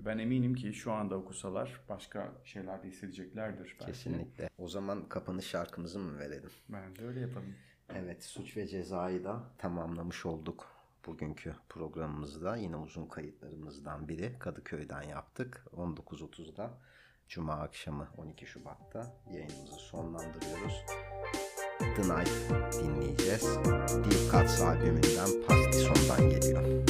Ben eminim ki şu anda okusalar başka şeyler de hissedeceklerdir. Belki. Kesinlikle. O zaman kapanış şarkımızı mı verelim? Ben de öyle yapalım. Evet, Suç ve Ceza'yı da tamamlamış olduk. Bugünkü programımızda yine uzun kayıtlarımızdan biri Kadıköy'den yaptık. 19.30'da Cuma akşamı 12 Şubat'ta yayınımızı sonlandırıyoruz. The Night dinleyeceğiz. Deep Cuts albümünden Pastison'dan geliyor.